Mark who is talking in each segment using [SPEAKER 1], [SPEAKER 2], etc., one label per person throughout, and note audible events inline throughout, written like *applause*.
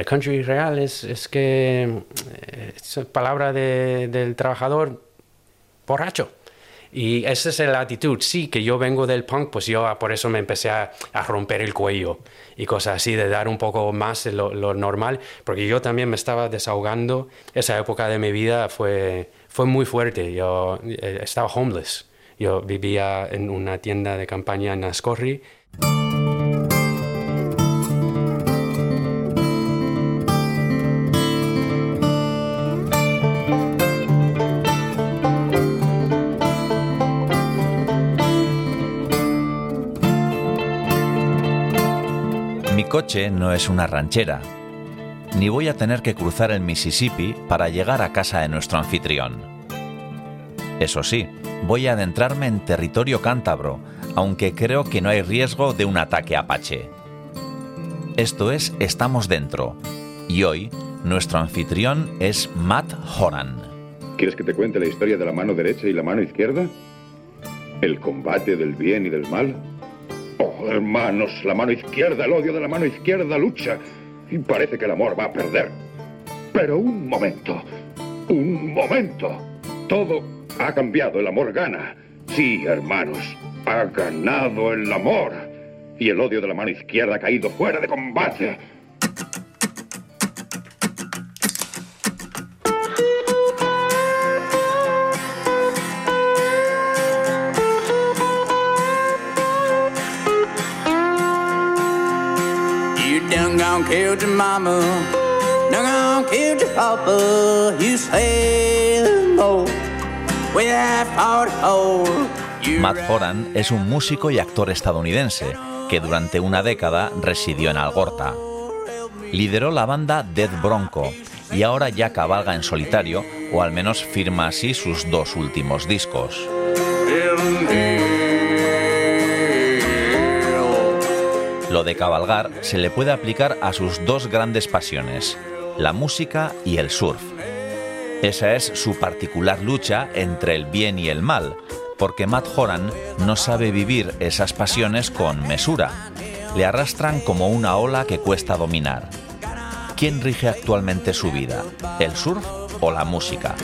[SPEAKER 1] El country real es, es que eh, es palabra de- del trabajador borracho. Y esa es la actitud. Sí, que yo vengo del punk, pues yo por eso me empecé a, a romper el cuello y cosas así, de dar un poco más lo, lo normal, porque yo también me estaba desahogando. Esa época de mi vida fue, fue muy fuerte. Yo eh, estaba homeless. Yo vivía en una tienda de campaña en Ascorri.
[SPEAKER 2] No es una ranchera, ni voy a tener que cruzar el Mississippi para llegar a casa de nuestro anfitrión. Eso sí, voy a adentrarme en territorio cántabro, aunque creo que no hay riesgo de un ataque apache. Esto es Estamos Dentro, y hoy nuestro anfitrión es Matt Horan.
[SPEAKER 3] ¿Quieres que te cuente la historia de la mano derecha y la mano izquierda? ¿El combate del bien y del mal? Oh, hermanos, la mano izquierda, el odio de la mano izquierda lucha. Y parece que el amor va a perder. Pero un momento, un momento. Todo ha cambiado, el amor gana. Sí, hermanos, ha ganado el amor. Y el odio de la mano izquierda ha caído fuera de combate.
[SPEAKER 4] Killed your mama, done gone killed your papa. You say no, we have fought whole. You
[SPEAKER 2] Matt Horan es un músico y actor estadounidense que durante una década residió en Algorta. Lideró la banda Dead Bronco y ahora ya cabalga en solitario, o al menos firma así sus dos últimos discos. Lo de cabalgar se le puede aplicar a sus dos grandes pasiones, la música y el surf. Esa es su particular lucha entre el bien y el mal, porque Matt Horan no sabe vivir esas pasiones con mesura. Le arrastran como una ola que cuesta dominar. ¿Quién rige actualmente su vida? ¿El surf o la música?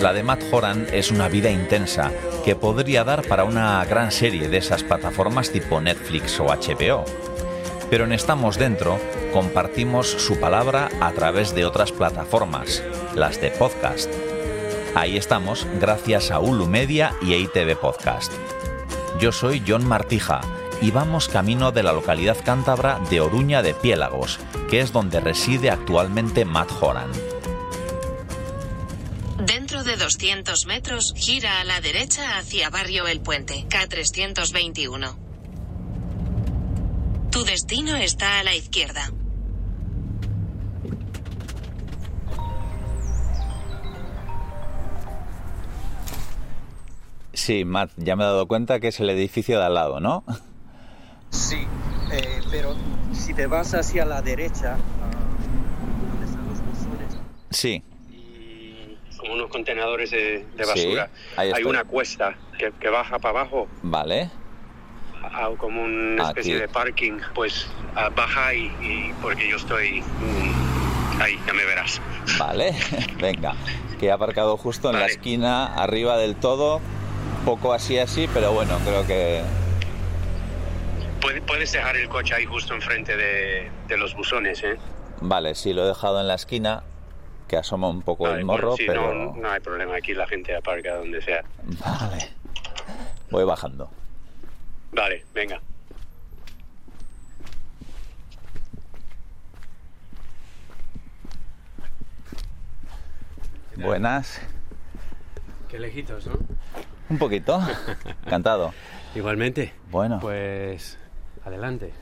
[SPEAKER 2] La de Matt Horan es una vida intensa que podría dar para una gran serie de esas plataformas tipo Netflix o HBO. Pero en Estamos Dentro compartimos su palabra a través de otras plataformas, las de podcast. Ahí estamos gracias a Ulu Media y EITV Podcast. Yo soy John Martija y vamos camino de la localidad cántabra de Oruña de Piélagos, que es donde reside actualmente Matt Horan.
[SPEAKER 5] Dentro de 200 metros, gira a la derecha hacia Barrio El Puente, K321. Tu destino está a la izquierda.
[SPEAKER 2] Sí, Matt, ya me he dado cuenta que es el edificio de al lado, ¿no?
[SPEAKER 6] Sí, eh, pero si te vas hacia la derecha, ah, donde están los buzones,
[SPEAKER 2] Sí,
[SPEAKER 1] como unos contenedores de, de
[SPEAKER 2] Sí,
[SPEAKER 1] basura.
[SPEAKER 2] ahí
[SPEAKER 1] Hay una cuesta que, que baja para abajo,
[SPEAKER 2] vale.
[SPEAKER 1] a- como una especie
[SPEAKER 2] Aquí.
[SPEAKER 1] de parking. Pues baja y, y porque yo estoy mm, ahí, ya me verás. *laughs*
[SPEAKER 2] Vale, *laughs* venga. Que he aparcado justo en la esquina, arriba del todo. Poco así así, pero bueno, creo que...
[SPEAKER 1] Puede- Puedes dejar el coche ahí justo enfrente de, de los buzones, ¿eh?
[SPEAKER 2] Vale, sí, lo he dejado en la esquina, que asoma un poco
[SPEAKER 1] Vale,
[SPEAKER 2] el
[SPEAKER 1] bueno,
[SPEAKER 2] morro,
[SPEAKER 1] sí,
[SPEAKER 2] pero...
[SPEAKER 1] no, no hay problema, aquí la gente aparca donde sea.
[SPEAKER 2] Vale. Voy bajando.
[SPEAKER 1] Vale, venga.
[SPEAKER 2] Buenas.
[SPEAKER 1] Qué lejitos, ¿no?
[SPEAKER 2] Un poquito. *laughs* Encantado.
[SPEAKER 1] Igualmente.
[SPEAKER 2] Bueno.
[SPEAKER 1] Pues adelante.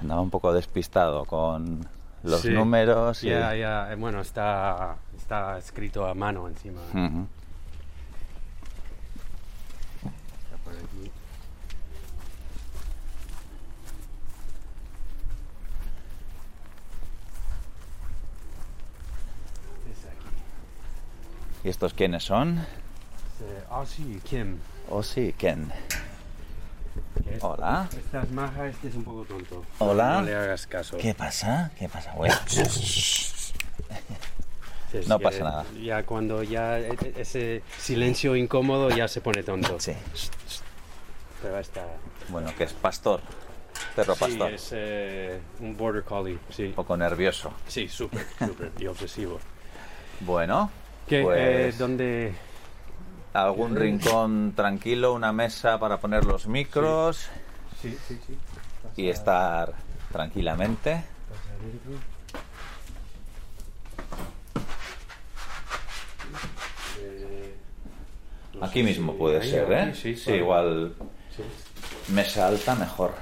[SPEAKER 2] Andaba un poco despistado con los
[SPEAKER 1] Sí.
[SPEAKER 2] números y...
[SPEAKER 1] Ya, ya, eh, bueno, está, está escrito a mano encima.
[SPEAKER 2] Ujú.
[SPEAKER 1] Está por aquí. Es aquí.
[SPEAKER 2] ¿Y estos quiénes son?
[SPEAKER 1] Eh, Ah, sí, Kim.
[SPEAKER 2] Oh, sí, Ken. Hola.
[SPEAKER 1] Estás maja, este es un poco tonto.
[SPEAKER 2] Hola.
[SPEAKER 1] No le hagas caso.
[SPEAKER 2] ¿Qué pasa? ¿Qué pasa? Bueno, *laughs*
[SPEAKER 1] Es
[SPEAKER 2] No pasa nada.
[SPEAKER 1] Ya cuando ya e- e- ese silencio incómodo ya se pone tonto.
[SPEAKER 2] sí.
[SPEAKER 1] Pero está...
[SPEAKER 2] Bueno, que es pastor. Perro
[SPEAKER 1] Sí,
[SPEAKER 2] pastor.
[SPEAKER 1] es eh, un border collie, sí.
[SPEAKER 2] Un poco nervioso.
[SPEAKER 1] Sí, súper, súper y obsesivo.
[SPEAKER 2] Bueno,
[SPEAKER 1] ¿Qué,
[SPEAKER 2] pues
[SPEAKER 1] eh, ¿Dónde...?
[SPEAKER 2] Algún rincón tranquilo, una mesa para poner los micros
[SPEAKER 1] Sí, sí, sí.
[SPEAKER 2] y estar tranquilamente.
[SPEAKER 1] Eh,
[SPEAKER 2] Aquí mismo puede ser, ¿eh?
[SPEAKER 1] Sí,
[SPEAKER 2] Sí, igual mesa alta mejor.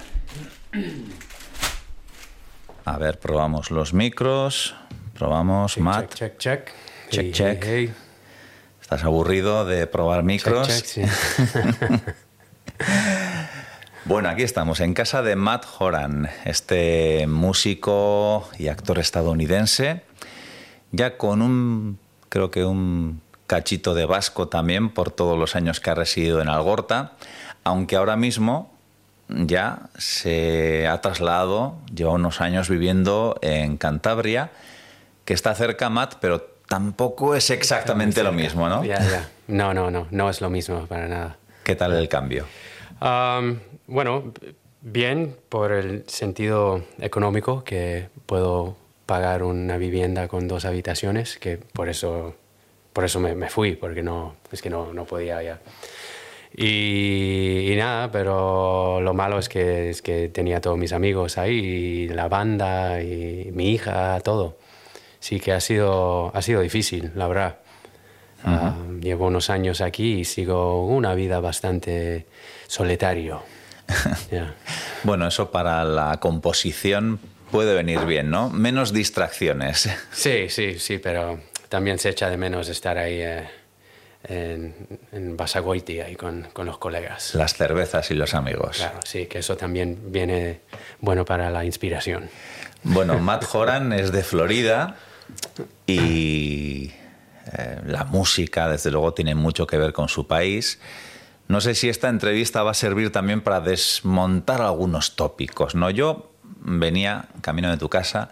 [SPEAKER 2] A ver, probamos los micros. Probamos, Matt.
[SPEAKER 1] Check, check, check.
[SPEAKER 2] Check,
[SPEAKER 1] Hey,
[SPEAKER 2] check.
[SPEAKER 1] hey, hey.
[SPEAKER 2] ¿Estás aburrido de probar
[SPEAKER 1] Check,
[SPEAKER 2] micros?
[SPEAKER 1] check, sí. *laughs*
[SPEAKER 2] Bueno, aquí estamos en casa de Matt Horan, este músico y actor estadounidense, ya con un, creo que un cachito de vasco también por todos los años que ha residido en Algorta, aunque ahora mismo ya se ha trasladado, lleva unos años viviendo en Cantabria, que está cerca, Matt, pero tampoco es exactamente lo mismo, ¿no?
[SPEAKER 1] Ya, ya. No, no, no, no es lo mismo para nada.
[SPEAKER 2] ¿Qué tal el cambio?
[SPEAKER 1] Am, bueno, bien por el sentido económico que puedo pagar una vivienda con dos habitaciones, que por eso, por eso me, me fui, porque no, es que no, no podía ya. Y, y nada, pero lo malo es que, es que tenía todos mis amigos ahí, y la banda, y mi hija, todo. Sí que ha sido, ha sido difícil, la verdad. Ah, llevo unos años aquí y sigo una vida bastante solitario. *laughs*
[SPEAKER 2] Bueno, eso para la composición puede venir bien, ¿no? Menos distracciones.
[SPEAKER 1] Sí, sí, sí, pero también se echa de menos estar ahí eh, en, en Basagoiti, ahí con, con los colegas.
[SPEAKER 2] Las cervezas y los amigos.
[SPEAKER 1] Claro, sí, que eso también viene bueno para la inspiración.
[SPEAKER 2] Bueno, Matt Horan es de Florida y eh, la música, desde luego, tiene mucho que ver con su país. No sé si esta entrevista va a servir también para desmontar algunos tópicos. ¿no? Yo venía camino de tu casa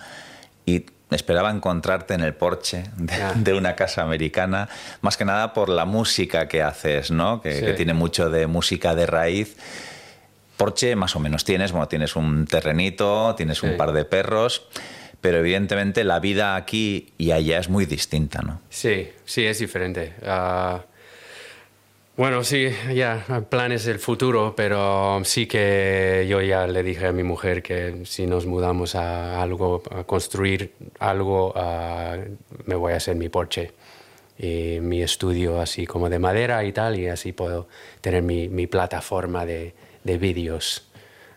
[SPEAKER 2] y esperaba encontrarte en el porche de, de una casa americana, más que nada por la música que haces, ¿no? que,
[SPEAKER 1] Sí.
[SPEAKER 2] que tiene mucho de música de raíz. Porche más o menos tienes, bueno, tienes un terrenito, tienes un par de perros, pero evidentemente la vida aquí y allá es muy distinta, ¿no?
[SPEAKER 1] Sí, sí, es diferente. Ah, bueno, sí, ya, planes del futuro, pero sí que yo ya le dije a mi mujer que si nos mudamos a algo, a construir algo, ah, me voy a hacer mi porche y mi estudio así como de madera y tal, y así puedo tener mi, mi plataforma de, de vídeos,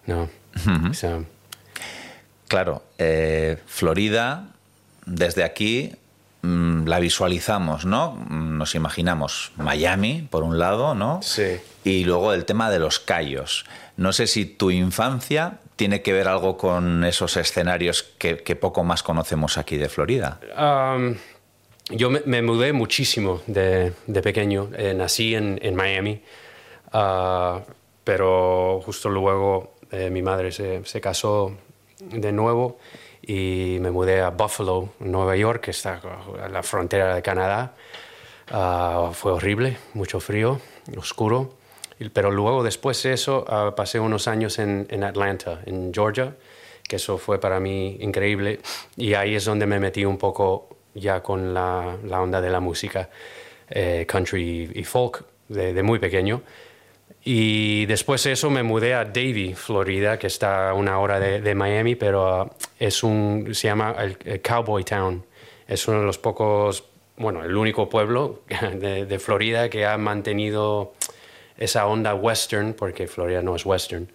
[SPEAKER 1] ¿no? So,
[SPEAKER 2] Claro, eh, Florida, desde aquí mm, la visualizamos, ¿no? Mm, Nos imaginamos Miami, por un lado, ¿no?
[SPEAKER 1] Sí.
[SPEAKER 2] Y luego el tema de los callos. No sé si tu infancia tiene que ver algo con esos escenarios que, que poco más conocemos aquí de Florida.
[SPEAKER 1] Um, yo me, me mudé muchísimo de, de pequeño. Eh, nací en, en Miami, ah, pero justo luego eh, mi madre se, se casó de nuevo y me mudé a Buffalo, Nueva York, que está a la frontera de Canadá. Ah, fue horrible, mucho frío, oscuro. Pero luego, después de eso, ah, pasé unos años en, Atlanta, en Georgia, que eso fue para mí increíble. Y ahí es donde me metí un poco ya con la, la onda de la música, eh, country y folk, de, de muy pequeño. Y después de eso me mudé a Davie, Florida, que está a una hora de, de Miami, pero ah, es un, se llama el, el Cowboy Town. Es uno de los pocos, bueno, el único pueblo *laughs* de, de Florida que ha mantenido esa onda western, porque Florida no es western,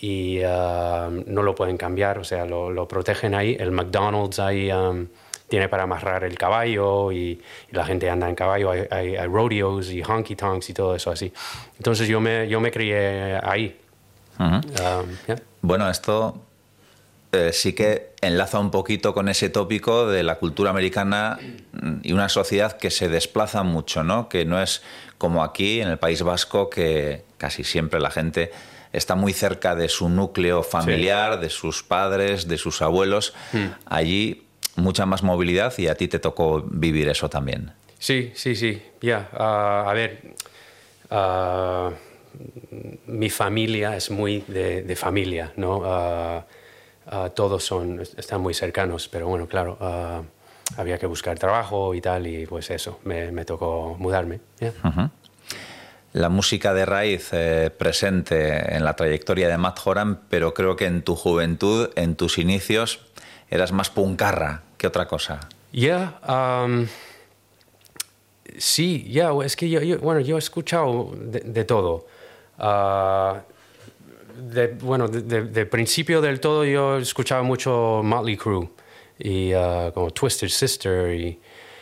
[SPEAKER 1] y ah, no lo pueden cambiar, o sea, lo, lo protegen ahí. El McDonald's ahí um, tiene para amarrar el caballo y, y la gente anda en caballo, hay, hay- hay rodeos y honky tonks y todo eso así. Entonces yo me, yo me crié ahí. Um, yeah.
[SPEAKER 2] Bueno, esto eh, sí que enlaza un poquito con ese tópico de la cultura americana y una sociedad que se desplaza mucho, ¿no? Que no es como aquí en el País Vasco que casi siempre la gente está muy cerca de su núcleo familiar, de sus padres, de sus abuelos.
[SPEAKER 1] Hmm.
[SPEAKER 2] Allí mucha más movilidad y a ti te tocó vivir eso también.
[SPEAKER 1] Sí, sí, sí. Ya, ah, a ver, ah, mi familia es muy de, de familia, ¿no? Ah, todos son, están muy cercanos, pero bueno, claro, había que buscar trabajo y tal, y pues eso, me, me tocó mudarme.
[SPEAKER 2] La música de raíz eh, presente en la trayectoria de Matt Horan, pero creo que en tu juventud, en tus inicios, eras más puncarra que otra cosa.
[SPEAKER 1] Ya, am, sí, ya, es que yo, yo- bueno, yo he escuchado de, de todo. Ah, de, bueno, de, de- principio del todo yo escuchaba mucho Motley Crue y ah, como Twisted Sister y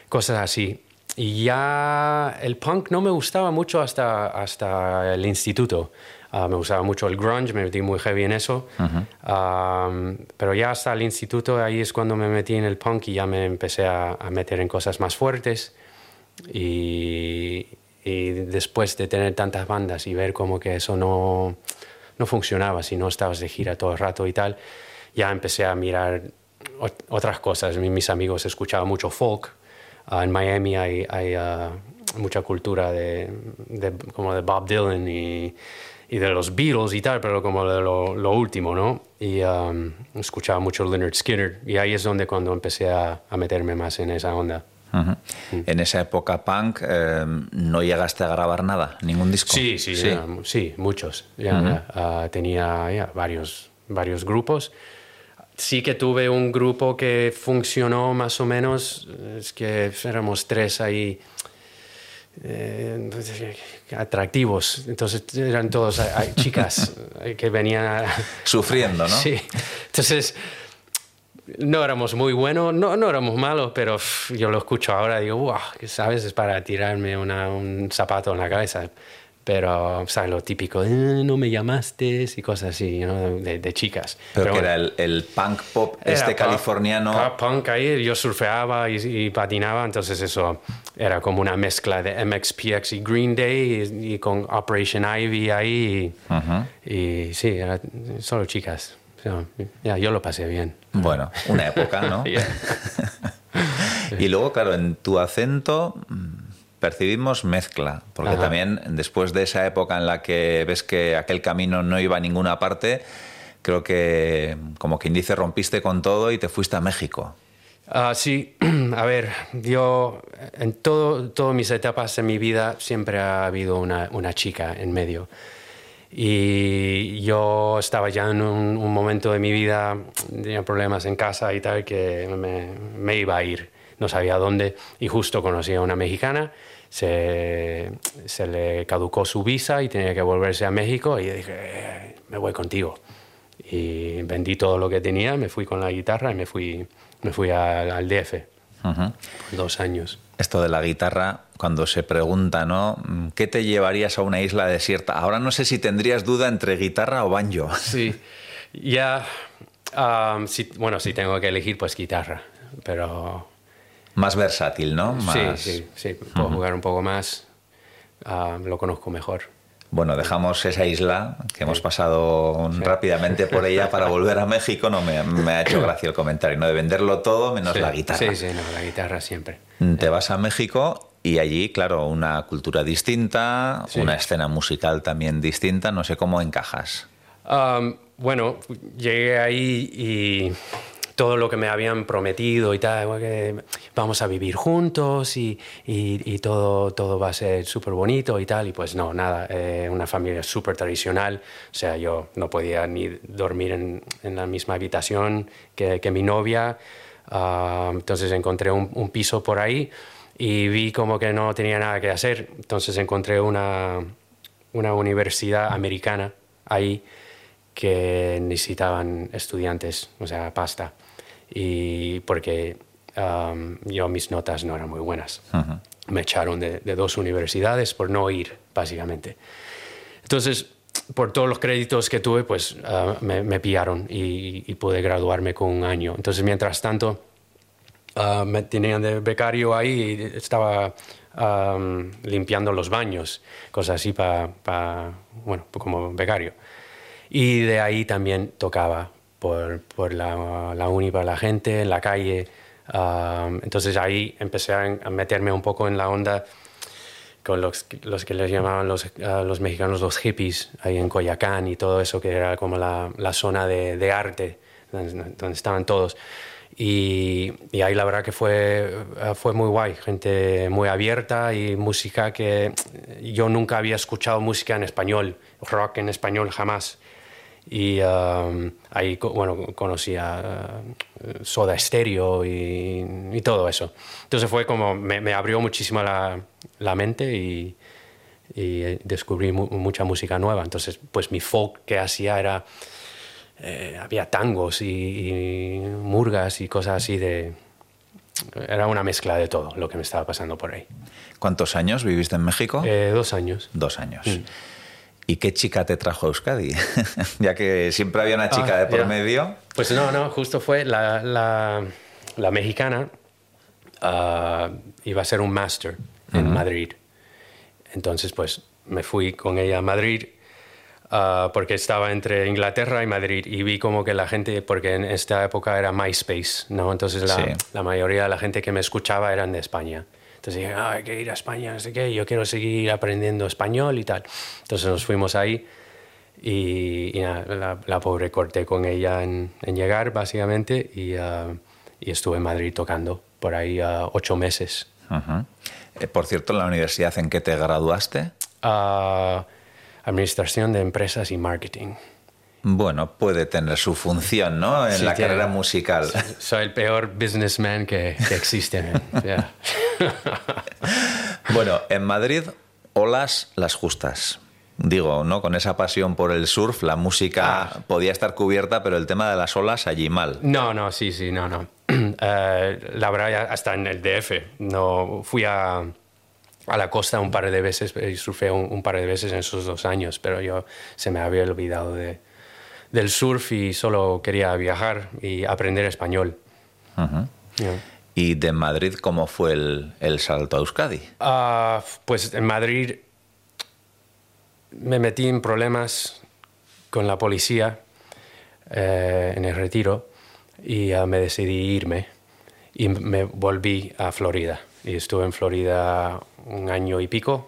[SPEAKER 1] cosas así. Y ya el punk no me gustaba mucho hasta, hasta el instituto. Ah, me gustaba mucho el grunge, me metí muy heavy en eso. Am, pero ya hasta el instituto, ahí es cuando me metí en el punk y ya me empecé a, a meter en cosas más fuertes. Y, y después de tener tantas bandas y ver como que eso no, no funcionaba, si no estabas de gira todo el rato y tal, ya empecé a mirar ot- otras cosas. Mi- Mis amigos escuchaban mucho folk. Ah, en Miami hay, hay, ah, mucha cultura de, de- como de Bob Dylan y, y de los Beatles y tal, pero como de lo, lo último, ¿no? Y um, escuchaba mucho Leonard Skinner y ahí es donde cuando empecé a, a meterme más en esa onda.
[SPEAKER 2] Ujú. En esa época punk eh, no llegaste a grabar nada, ningún disco.
[SPEAKER 1] Sí, sí, ya, mu- sí, muchos. Ya, ya, ah, tenía ya, varios, varios grupos. Sí que tuve un grupo que funcionó más o menos, es que éramos tres ahí eh, atractivos, entonces eran todos chicas eh, *laughs* que venían
[SPEAKER 2] Sufriendo, ¿no?
[SPEAKER 1] Sí, entonces no éramos muy buenos, no, no éramos malos, pero yo lo escucho ahora y digo, wow, sabes, es para tirarme una- un zapato en la cabeza. Pero, ¿sabes? Lo típico, "Eh, no me llamaste y cosas así, ¿no? de, de chicas.
[SPEAKER 2] Pero, que
[SPEAKER 1] bueno,
[SPEAKER 2] era el, el punk pop este californiano.
[SPEAKER 1] pop punk ahí, yo surfeaba y, y patinaba, entonces eso era como una mezcla de MXPX y Green Day y, y con Operation Ivy ahí. Y, y sí, era solo chicas. So, ya, yo lo pasé bien.
[SPEAKER 2] Bueno, una época, ¿no? *laughs* *laughs* Y luego, claro, en tu acento percibimos mezcla, porque
[SPEAKER 1] Ajá.
[SPEAKER 2] también después de esa época en la que ves que aquel camino no iba a ninguna parte, creo que, como quien dice, rompiste con todo y te fuiste a México.
[SPEAKER 1] Ah, sí, *clears throat* a ver, yo en todo, todas mis etapas de mi vida siempre ha habido una, una chica en medio. Y yo estaba ya en un, un momento de mi vida, tenía problemas en casa y tal, que me, me iba a ir, no sabía dónde, y justo conocí a una mexicana, se, se le caducó su visa y tenía que volverse a México, y dije, "Eh, me voy contigo. Y vendí todo lo que tenía, me fui con la guitarra y me fui, me fui al, al DF dos años.
[SPEAKER 2] Esto de la guitarra, cuando se pregunta, ¿no? ¿Qué te llevarías a una isla desierta? Ahora no sé si tendrías duda entre guitarra o banjo. *laughs*
[SPEAKER 1] Sí, ya, am, si- bueno, si tengo que elegir, pues guitarra, pero
[SPEAKER 2] Más versátil, ¿no? Más...
[SPEAKER 1] sí, sí, sí, puedo jugar un poco más, am, lo conozco mejor.
[SPEAKER 2] Bueno, dejamos esa isla, que hemos pasado rápidamente por ella para *laughs* volver a México. No me, me ha hecho gracia el comentario, ¿no? De venderlo todo menos
[SPEAKER 1] Sí,
[SPEAKER 2] la guitarra.
[SPEAKER 1] Sí, sí, no, la guitarra siempre.
[SPEAKER 2] Te vas a México y allí, claro, una cultura distinta,
[SPEAKER 1] Sí.
[SPEAKER 2] una escena musical también distinta. No sé cómo encajas.
[SPEAKER 1] Bueno, llegué ahí y todo lo que me habían prometido y tal, que vamos a vivir juntos y, y- y todo, todo va a ser súper bonito y tal, y pues no, nada, eh, una familia súper tradicional, o sea, yo no podía ni dormir en, en la misma habitación que, que mi novia, Ah, entonces encontré un, un piso por ahí y vi como que no tenía nada que hacer, entonces encontré una, una universidad americana ahí que necesitaban estudiantes, o sea, pasta. Y porque um, yo mis notas no eran muy buenas. Me echaron de, de dos universidades por no ir, básicamente. Entonces, por todos los créditos que tuve, pues ah, me, me pillaron y, y pude graduarme con un año. Entonces, mientras tanto, ah, me tenían de becario ahí y estaba am, limpiando los baños, cosas así para, bueno, como becario. Y de ahí también tocaba por, por la, la uni para la gente, en la calle. am, entonces ahí empecé a, a meterme un poco en la onda con los, los que les llamaban los, a los mexicanos los hippies, ahí en Coyacán y todo eso, que era como la, la zona de, de arte, donde, donde estaban todos. Y, y ahí la verdad que fue, eh, fue muy guay, gente muy abierta y música que yo nunca había escuchado música en español, rock en español jamás. Y um, ahí bueno, conocí a uh, Soda Stereo y, y todo eso. Entonces fue como, me, me abrió muchísimo la, la mente y, y eh, descubrí mu- mucha música nueva. Entonces, pues mi folk que hacía era, eh, había tangos y, y murgas y cosas así de... Era una mezcla de todo lo que me estaba pasando por ahí.
[SPEAKER 2] ¿Cuántos años viviste en México?
[SPEAKER 1] Eh, dos años.
[SPEAKER 2] Dos años.
[SPEAKER 1] Mm.
[SPEAKER 2] ¿Y qué chica te trajo a Euskadi? *laughs* ya que siempre había una chica
[SPEAKER 1] Ah,
[SPEAKER 2] de por medio.
[SPEAKER 1] Pues no, no, justo fue la, la, la mexicana, ah, iba a ser un máster en Madrid. Entonces, pues me fui con ella a Madrid ah, porque estaba entre Inglaterra y Madrid y vi como que la gente, porque en esta época era MySpace, ¿no? Entonces la,
[SPEAKER 2] Sí.
[SPEAKER 1] la mayoría de la gente que me escuchaba eran de España. Entonces dije, "Ah, hay que ir a España, no sé qué, yo quiero seguir aprendiendo español y tal. Entonces nos fuimos ahí y, y nada, la, la pobre corté con ella en, en llegar, básicamente, y, ah, y estuve en Madrid tocando por ahí ah, ocho meses.
[SPEAKER 2] Ujú. Eh, por cierto, la universidad en que te graduaste,
[SPEAKER 1] Ah, administración de empresas y marketing.
[SPEAKER 2] Bueno, puede tener su función, ¿no? En
[SPEAKER 1] Sí,
[SPEAKER 2] la
[SPEAKER 1] tiene-
[SPEAKER 2] carrera musical.
[SPEAKER 1] Soy el peor businessman que, que existe. *laughs* Yeah. *laughs*
[SPEAKER 2] bueno, en Madrid, olas las justas. Digo, ¿no? Con esa pasión por el surf, la música
[SPEAKER 1] Ah.
[SPEAKER 2] podía estar cubierta, pero el tema de las olas allí mal.
[SPEAKER 1] No, no, sí, sí, no, no. *clears throat* Eh, la verdad, hasta en el DF. No, fui a, a la costa un par de veces y surfé un, un par de veces en esos dos años, pero yo se me había olvidado de, del surf y solo quería viajar y aprender español. Yeah.
[SPEAKER 2] ¿Y de Madrid cómo fue el, el salto a Euskadi?
[SPEAKER 1] Ah, pues en Madrid me metí en problemas con la policía eh, en el retiro y me decidí irme y me volví a Florida. Y estuve en Florida un año y pico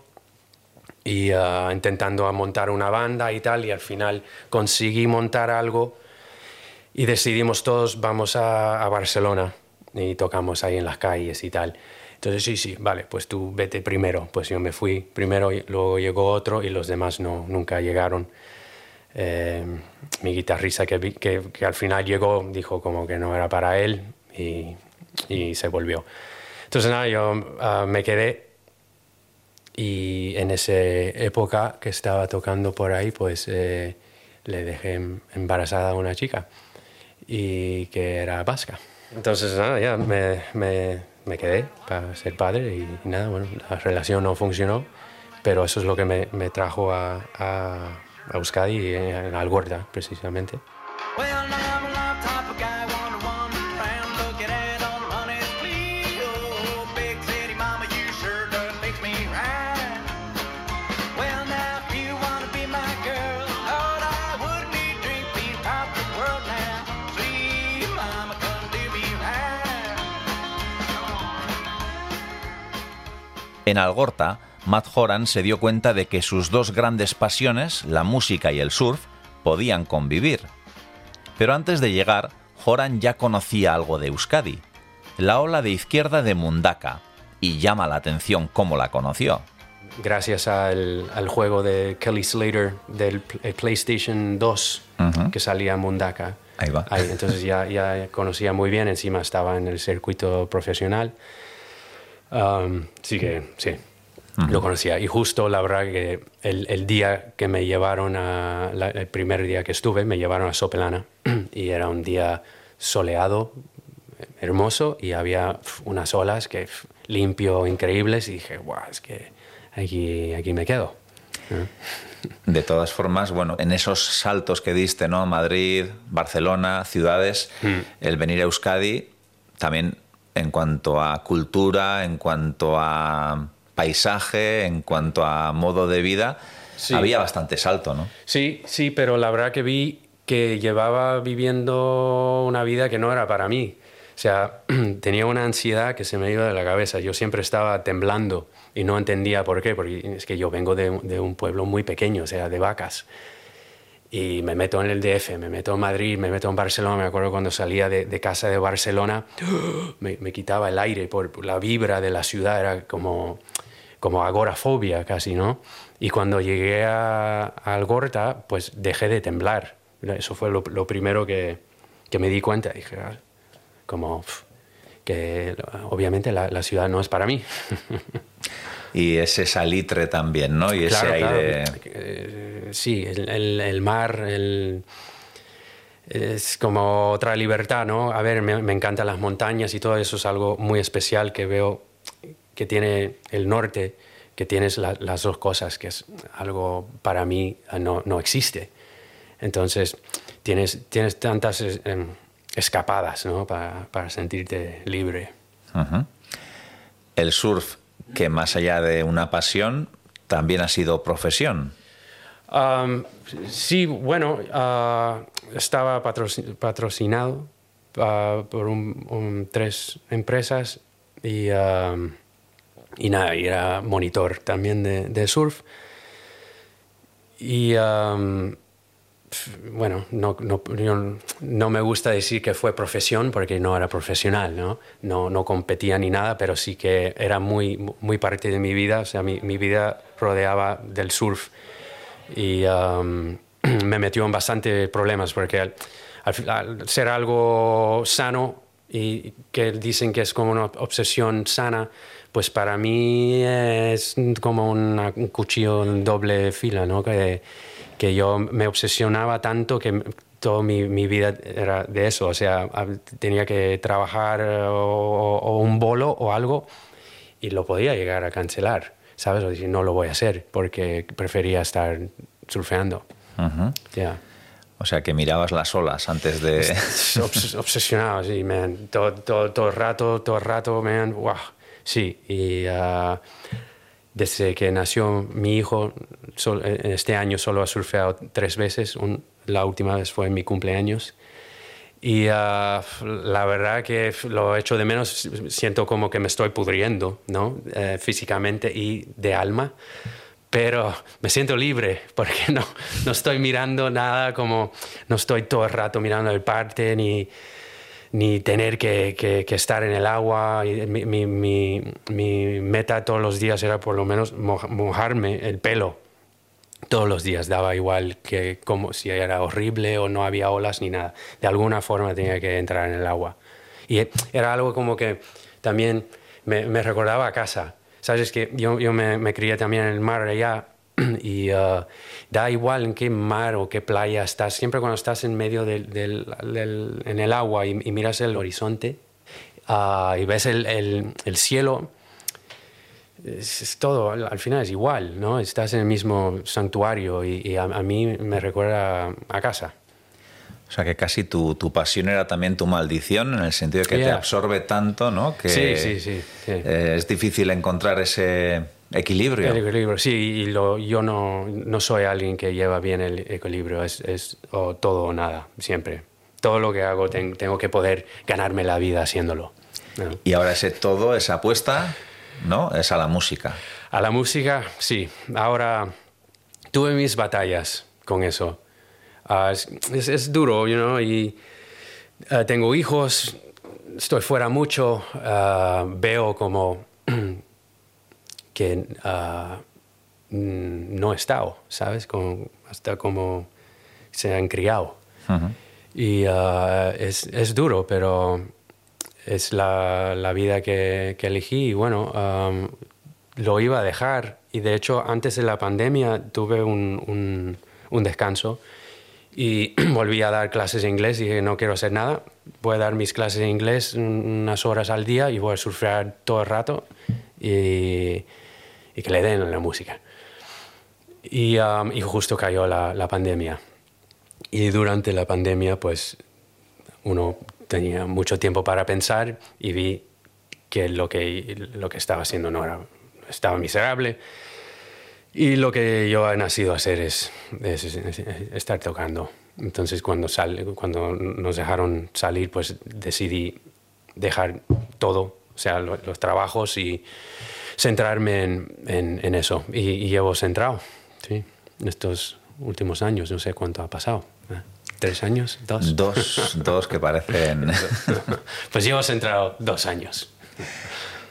[SPEAKER 1] y ah, intentando montar una banda y tal y al final conseguí montar algo y decidimos todos vamos a, a Barcelona y tocamos ahí en las calles y tal. Entonces sí, sí, vale, pues tú vete primero. Pues yo me fui primero, y luego llegó otro y los demás no, nunca llegaron. Eh, mi guitarrista que, que, que al final llegó dijo como que no era para él y, y se volvió. Entonces nada, yo ah, me quedé y en esa época que estaba tocando por ahí, pues eh, le dejé em- embarazada a una chica y que era vasca. Entonces nada, ya me, me, me quedé para ser padre y, nada, bueno, la relación no funcionó, pero eso es lo que me, me trajo a, a, a Euskadi, en Algorta precisamente.
[SPEAKER 4] Well, now
[SPEAKER 2] En Algorta, Matt Horan se dio cuenta de que sus dos grandes pasiones, la música y el surf, podían convivir. Pero antes de llegar, Horan ya conocía algo de Euskadi, la ola de izquierda de Mundaka, y llama la atención cómo la conoció.
[SPEAKER 1] gracias al, al juego de Kelly Slater del eh, PlayStation 2
[SPEAKER 2] Ujú.
[SPEAKER 1] que salía Mundaka.
[SPEAKER 2] Ahí va.
[SPEAKER 1] entonces ya, ya conocía muy bien, encima estaba en el circuito profesional. Um, sí que sí, lo conocía. Y justo la verdad que el, el día que me llevaron a, la- el primer día que estuve, me llevaron a Sopelana *clears throat* y era un día soleado, hermoso y había unas olas que limpio, increíbles y dije, guau, es que aquí, aquí me quedo. ¿no? *laughs*
[SPEAKER 2] De todas formas, bueno, en esos saltos que diste, ¿no? Madrid, Barcelona, ciudades,
[SPEAKER 1] Mm.
[SPEAKER 2] el venir a Euskadi, también en cuanto a cultura, en cuanto a paisaje, en cuanto a modo de vida,
[SPEAKER 1] Sí.
[SPEAKER 2] había bastante salto, ¿no?
[SPEAKER 1] Sí, sí, pero la verdad que vi que llevaba viviendo una vida que no era para mí. O sea, *clears throat* tenía una ansiedad que se me iba de la cabeza. Yo siempre estaba temblando y no entendía por qué, porque es que yo vengo de, de un pueblo muy pequeño, o sea, de vacas. Y me meto en el DF, me meto en Madrid, me meto en Barcelona. Me acuerdo cuando salía de, de casa de Barcelona, *gasps* me, me quitaba el aire por la vibra de la ciudad, era como, como agorafobia casi, ¿no? Y cuando llegué a, a Algorta, pues dejé de temblar. Eso fue lo, lo primero que, que me di cuenta. Dije, "Ah, como que obviamente la, la ciudad no es para mí. *laughs*
[SPEAKER 2] Y ese salitre también, ¿no? Y ese
[SPEAKER 1] Claro,
[SPEAKER 2] aire...
[SPEAKER 1] Eh, sí, el, el- el mar, el- es como otra libertad, ¿no? A ver, me, me encantan las montañas y todo eso es algo muy especial que veo que tiene el norte, que tienes la- las dos cosas, que es algo para mí eh, no, no existe. Entonces, tienes, tienes tantas eh, em, escapadas, ¿no? Para, para sentirte libre.
[SPEAKER 2] El surf, que más allá de una pasión, también ha sido profesión.
[SPEAKER 1] Sí, bueno, ah, estaba patroci- patrocinado ah, por tres empresas y, y nada, era monitor también de, surf. Y bueno, no, no, no me gusta decir que fue profesión porque no era profesional, ¿no? No, no competía ni nada, pero sí que era muy, muy parte de mi vida, o sea, mi, mi vida rodeaba del surf y um, *clears throat* me metió en bastante problemas porque al, ser algo sano y que dicen que es como una obsesión sana, pues para mí es como un cuchillo en doble fila, ¿no? Que, que yo me obsesionaba tanto que toda mi, mi vida era de eso, o sea, tenía que trabajar eh, o, o un bolo o algo y lo podía llegar a cancelar, ¿sabes? O decir, no lo voy a hacer porque prefería estar surfeando.
[SPEAKER 2] Ujú.
[SPEAKER 1] Ya.
[SPEAKER 2] O sea, que mirabas las olas antes de... *laughs*
[SPEAKER 1] Obs- obsesionado, sí, man. Todo, todo, todo el rato, todo el rato, man. Wow. Sí, y ah, desde que nació mi hijo, sol- en este año solo ha surfeado tres veces. La última vez fue en mi cumpleaños. Y ah, la verdad que lo echo de menos, siento como que me estoy pudriendo, ¿no? Eh, físicamente y de alma. Pero me siento libre *laughs* porque no, no estoy mirando nada como, no estoy todo el rato mirando el parte ni, ni tener que, que- que estar en el agua. Mi, mi- mi- mi meta todos los días era por lo menos moja- mojarme el pelo todos los días daba igual que como si era horrible o no había olas ni nada. De alguna forma tenía que entrar en el agua. Y era algo como que también me, me recordaba a casa. Sabes que yo, yo me, me crié también en el mar allá *clears throat* y uh, da igual en qué mar o qué playa estás. Siempre cuando estás en medio del, del- del- en el agua y, y miras el horizonte ah, y ves el, el- el cielo, es, es todo, al, al final es igual, ¿no? Estás en el mismo santuario y, y a, a mí me recuerda a casa.
[SPEAKER 2] O sea, que casi tu, tu pasión era también tu maldición, en el sentido de que te
[SPEAKER 1] Yeah.
[SPEAKER 2] absorbe tanto, ¿no? Que
[SPEAKER 1] Sí, sí, sí, sí.
[SPEAKER 2] eh, es difícil encontrar ese equilibrio.
[SPEAKER 1] El equilibrio, sí, y lo, yo no, no soy alguien que lleva bien el equilibrio, es, es o todo o nada, siempre. Todo lo que hago ten- tengo que poder ganarme la vida haciéndolo. ¿no?
[SPEAKER 2] Y ahora ese todo, esa apuesta, ¿no? Es a la música.
[SPEAKER 1] A la música, sí. Ahora tuve mis batallas con eso. Ah, es, es- es duro, you know, y ah, tengo hijos, estoy fuera mucho, ah, veo como *clears throat* que mm, no he estado, ¿sabes? Como, hasta como se han criado.
[SPEAKER 2] Ujú.
[SPEAKER 1] Y ah, es, es duro, pero es la, la vida que, que elegí y bueno, am, lo iba a dejar. Y de hecho, antes de la pandemia tuve un, un- un descanso y *clears throat* volví a dar clases de inglés y dije, no quiero hacer nada, voy a dar mis clases de inglés un- unas horas al día y voy a surfear todo el rato y, y que le den a la música. Y, um, y justo cayó la, la pandemia. Y durante la pandemia, pues uno tenía mucho tiempo para pensar y vi que lo que, lo que estaba haciendo no era, estaba miserable. Y lo que yo he nacido a hacer es, es- es- es estar tocando. Entonces cuando, sal, cuando nos dejaron salir, pues decidí dejar todo, o sea, lo- los trabajos y centrarme en, en- en eso. Y, y llevo centrado, sí, en estos últimos años, no sé cuánto ha pasado. ¿eh? ¿Tres años? ¿Dos?
[SPEAKER 2] Dos, dos que parecen... *laughs*
[SPEAKER 1] Pues llevo centrado dos años.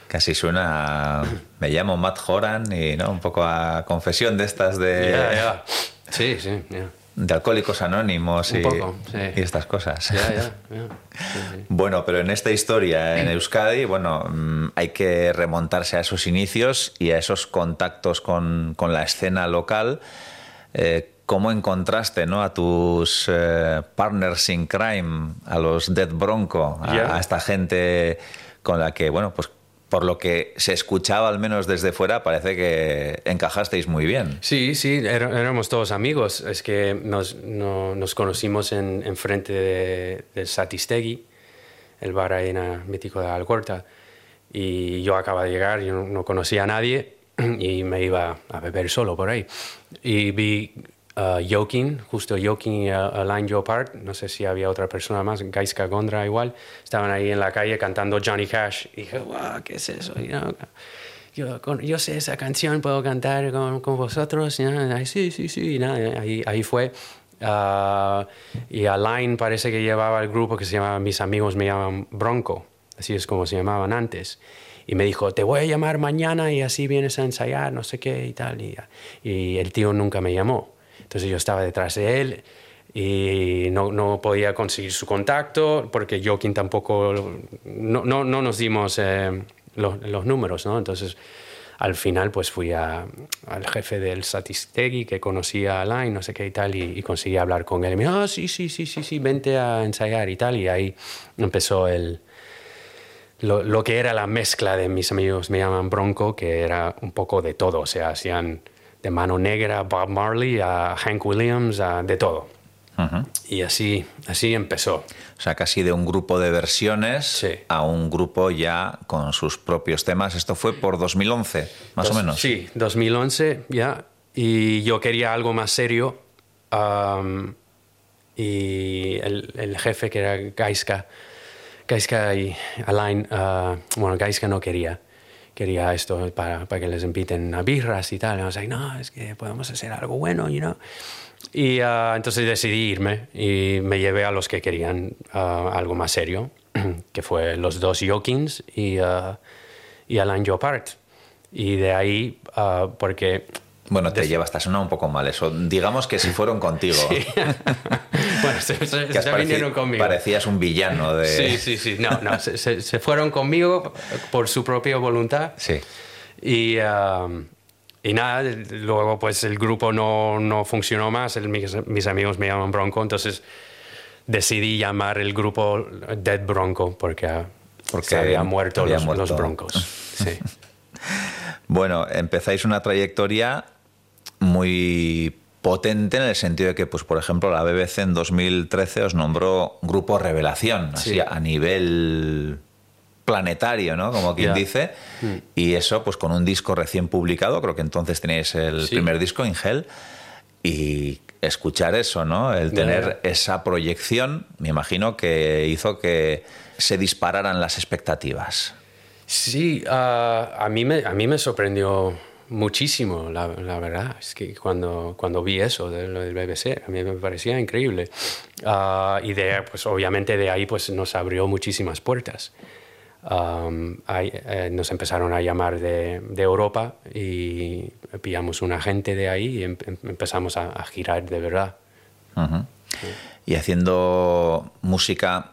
[SPEAKER 2] Casi suena... Me llamo Matt Horan y ¿no? un poco a confesión de estas de,
[SPEAKER 1] Ya, ya. Sí, sí, ya.
[SPEAKER 2] De alcohólicos anónimos y,
[SPEAKER 1] poco, sí.
[SPEAKER 2] y estas cosas.
[SPEAKER 1] Ya, ya, *laughs* ya. Sí, sí.
[SPEAKER 2] Bueno, pero en esta historia en Euskadi, bueno, mm, hay que remontarse a esos inicios y a esos contactos con, con la escena local. Eh, ¿Cómo encontraste ¿no? a tus eh, partners in crime, a los Dead Bronco, a esta gente con la que, bueno, pues por lo que se escuchaba al menos desde fuera, parece que encajasteis muy bien.
[SPEAKER 1] Sí, sí, éramos todos amigos. Es que nos, no- nos conocimos en, en frente de, del Satistegui, el bar ahí en el mítico de Alcorta. Y yo acababa de llegar, yo no conocía a nadie *clears throat* y me iba a beber solo por ahí. Y vi Joaquín, justo Joaquín y a Alain Jopard, no sé si había otra persona más, Gaiska Gondra igual, estaban ahí en la calle cantando Johnny Cash. Y dije, wow, ¿qué es eso? Yo, yo sé esa canción, puedo cantar con, vosotros. Y nada, ay, sí, sí, sí. y nada, ahí, ahí fue. Ah, y Alain parece que llevaba el grupo que se llamaba Mis amigos me llaman Bronco. Así es como se llamaban antes. Y me dijo, te voy a llamar mañana y así vienes a ensayar, no sé qué y tal. Y, y el tío nunca me llamó. Entonces yo estaba detrás de él y no, no podía conseguir su contacto porque Joaquín tampoco, no, no, no nos dimos eh, los, los números, ¿no? Entonces al final pues fui a- al jefe del Satistegui que conocía a Alain, no sé qué y tal, y, y conseguí hablar con él. Y me dijo, ah, sí, sí, sí, sí, sí, vente a ensayar y tal. Y ahí empezó el, lo, lo que era la mezcla de mis amigos me llaman Bronco, que era un poco de todo, o sea, hacían de mano negra Bob Marley, a Hank Williams, a de todo. Y así, así empezó.
[SPEAKER 2] O sea, casi de un grupo de versiones
[SPEAKER 1] Sí.
[SPEAKER 2] a un grupo ya con sus propios temas. Esto fue por 2011, más o
[SPEAKER 1] Dos-
[SPEAKER 2] menos.
[SPEAKER 1] Sí, 2011 ya. Y yo quería algo más serio. y el, el jefe que era Gaiska, Gaiska y Alain, ah, bueno, Gaiska no quería. Quería esto para, para que les inviten a birras y tal. Y like, no, es que podemos hacer algo bueno, you know. Y ah, entonces decidí irme y me llevé a los que querían ah, algo más serio, *clears throat* que fue los dos Jokins y, ah, y Alain Jopard. Y de ahí, ah, porque...
[SPEAKER 2] Bueno, te llevas, te sonado un poco mal eso. Digamos que si fueron contigo. *laughs*
[SPEAKER 1] bueno, se, se-
[SPEAKER 2] que
[SPEAKER 1] se vinieron conmigo.
[SPEAKER 2] parecías un villano de...
[SPEAKER 1] Sí, sí, sí. No, no, se, se- fueron conmigo por su propia voluntad.
[SPEAKER 2] Sí.
[SPEAKER 1] Y, um, y nada, luego pues el grupo no, no funcionó más, el- mis, mis amigos me llaman Bronco, entonces decidí llamar el grupo Dead Bronco porque, ah,
[SPEAKER 2] Porque
[SPEAKER 1] se habían muerto,
[SPEAKER 2] había
[SPEAKER 1] los,
[SPEAKER 2] muerto.
[SPEAKER 1] los Broncos. Sí. *laughs*
[SPEAKER 2] Bueno, empezáis una trayectoria muy potente en el sentido de que, pues, por ejemplo, la BBC en 2013 os nombró Grupo Revelación, así
[SPEAKER 1] Sí.
[SPEAKER 2] a nivel planetario, ¿no? Como quien dice. Y eso, pues con un disco recién publicado, creo que entonces tenéis el
[SPEAKER 1] Sí.
[SPEAKER 2] primer disco, Ingel, y escuchar eso, ¿no? El tener esa proyección, me imagino que hizo que se dispararan las expectativas.
[SPEAKER 1] Sí, ah, a, mí me, a mí me sorprendió muchísimo, la, la verdad. Es que cuando, cuando vi eso de lo del BBC, a mí me parecía increíble. Ah, y de, pues obviamente de ahí pues, nos abrió muchísimas puertas. Ahí, eh, nos empezaron a llamar de, de Europa y pillamos un agente de ahí y em- em- empezamos a, a girar de verdad.
[SPEAKER 2] Y haciendo música,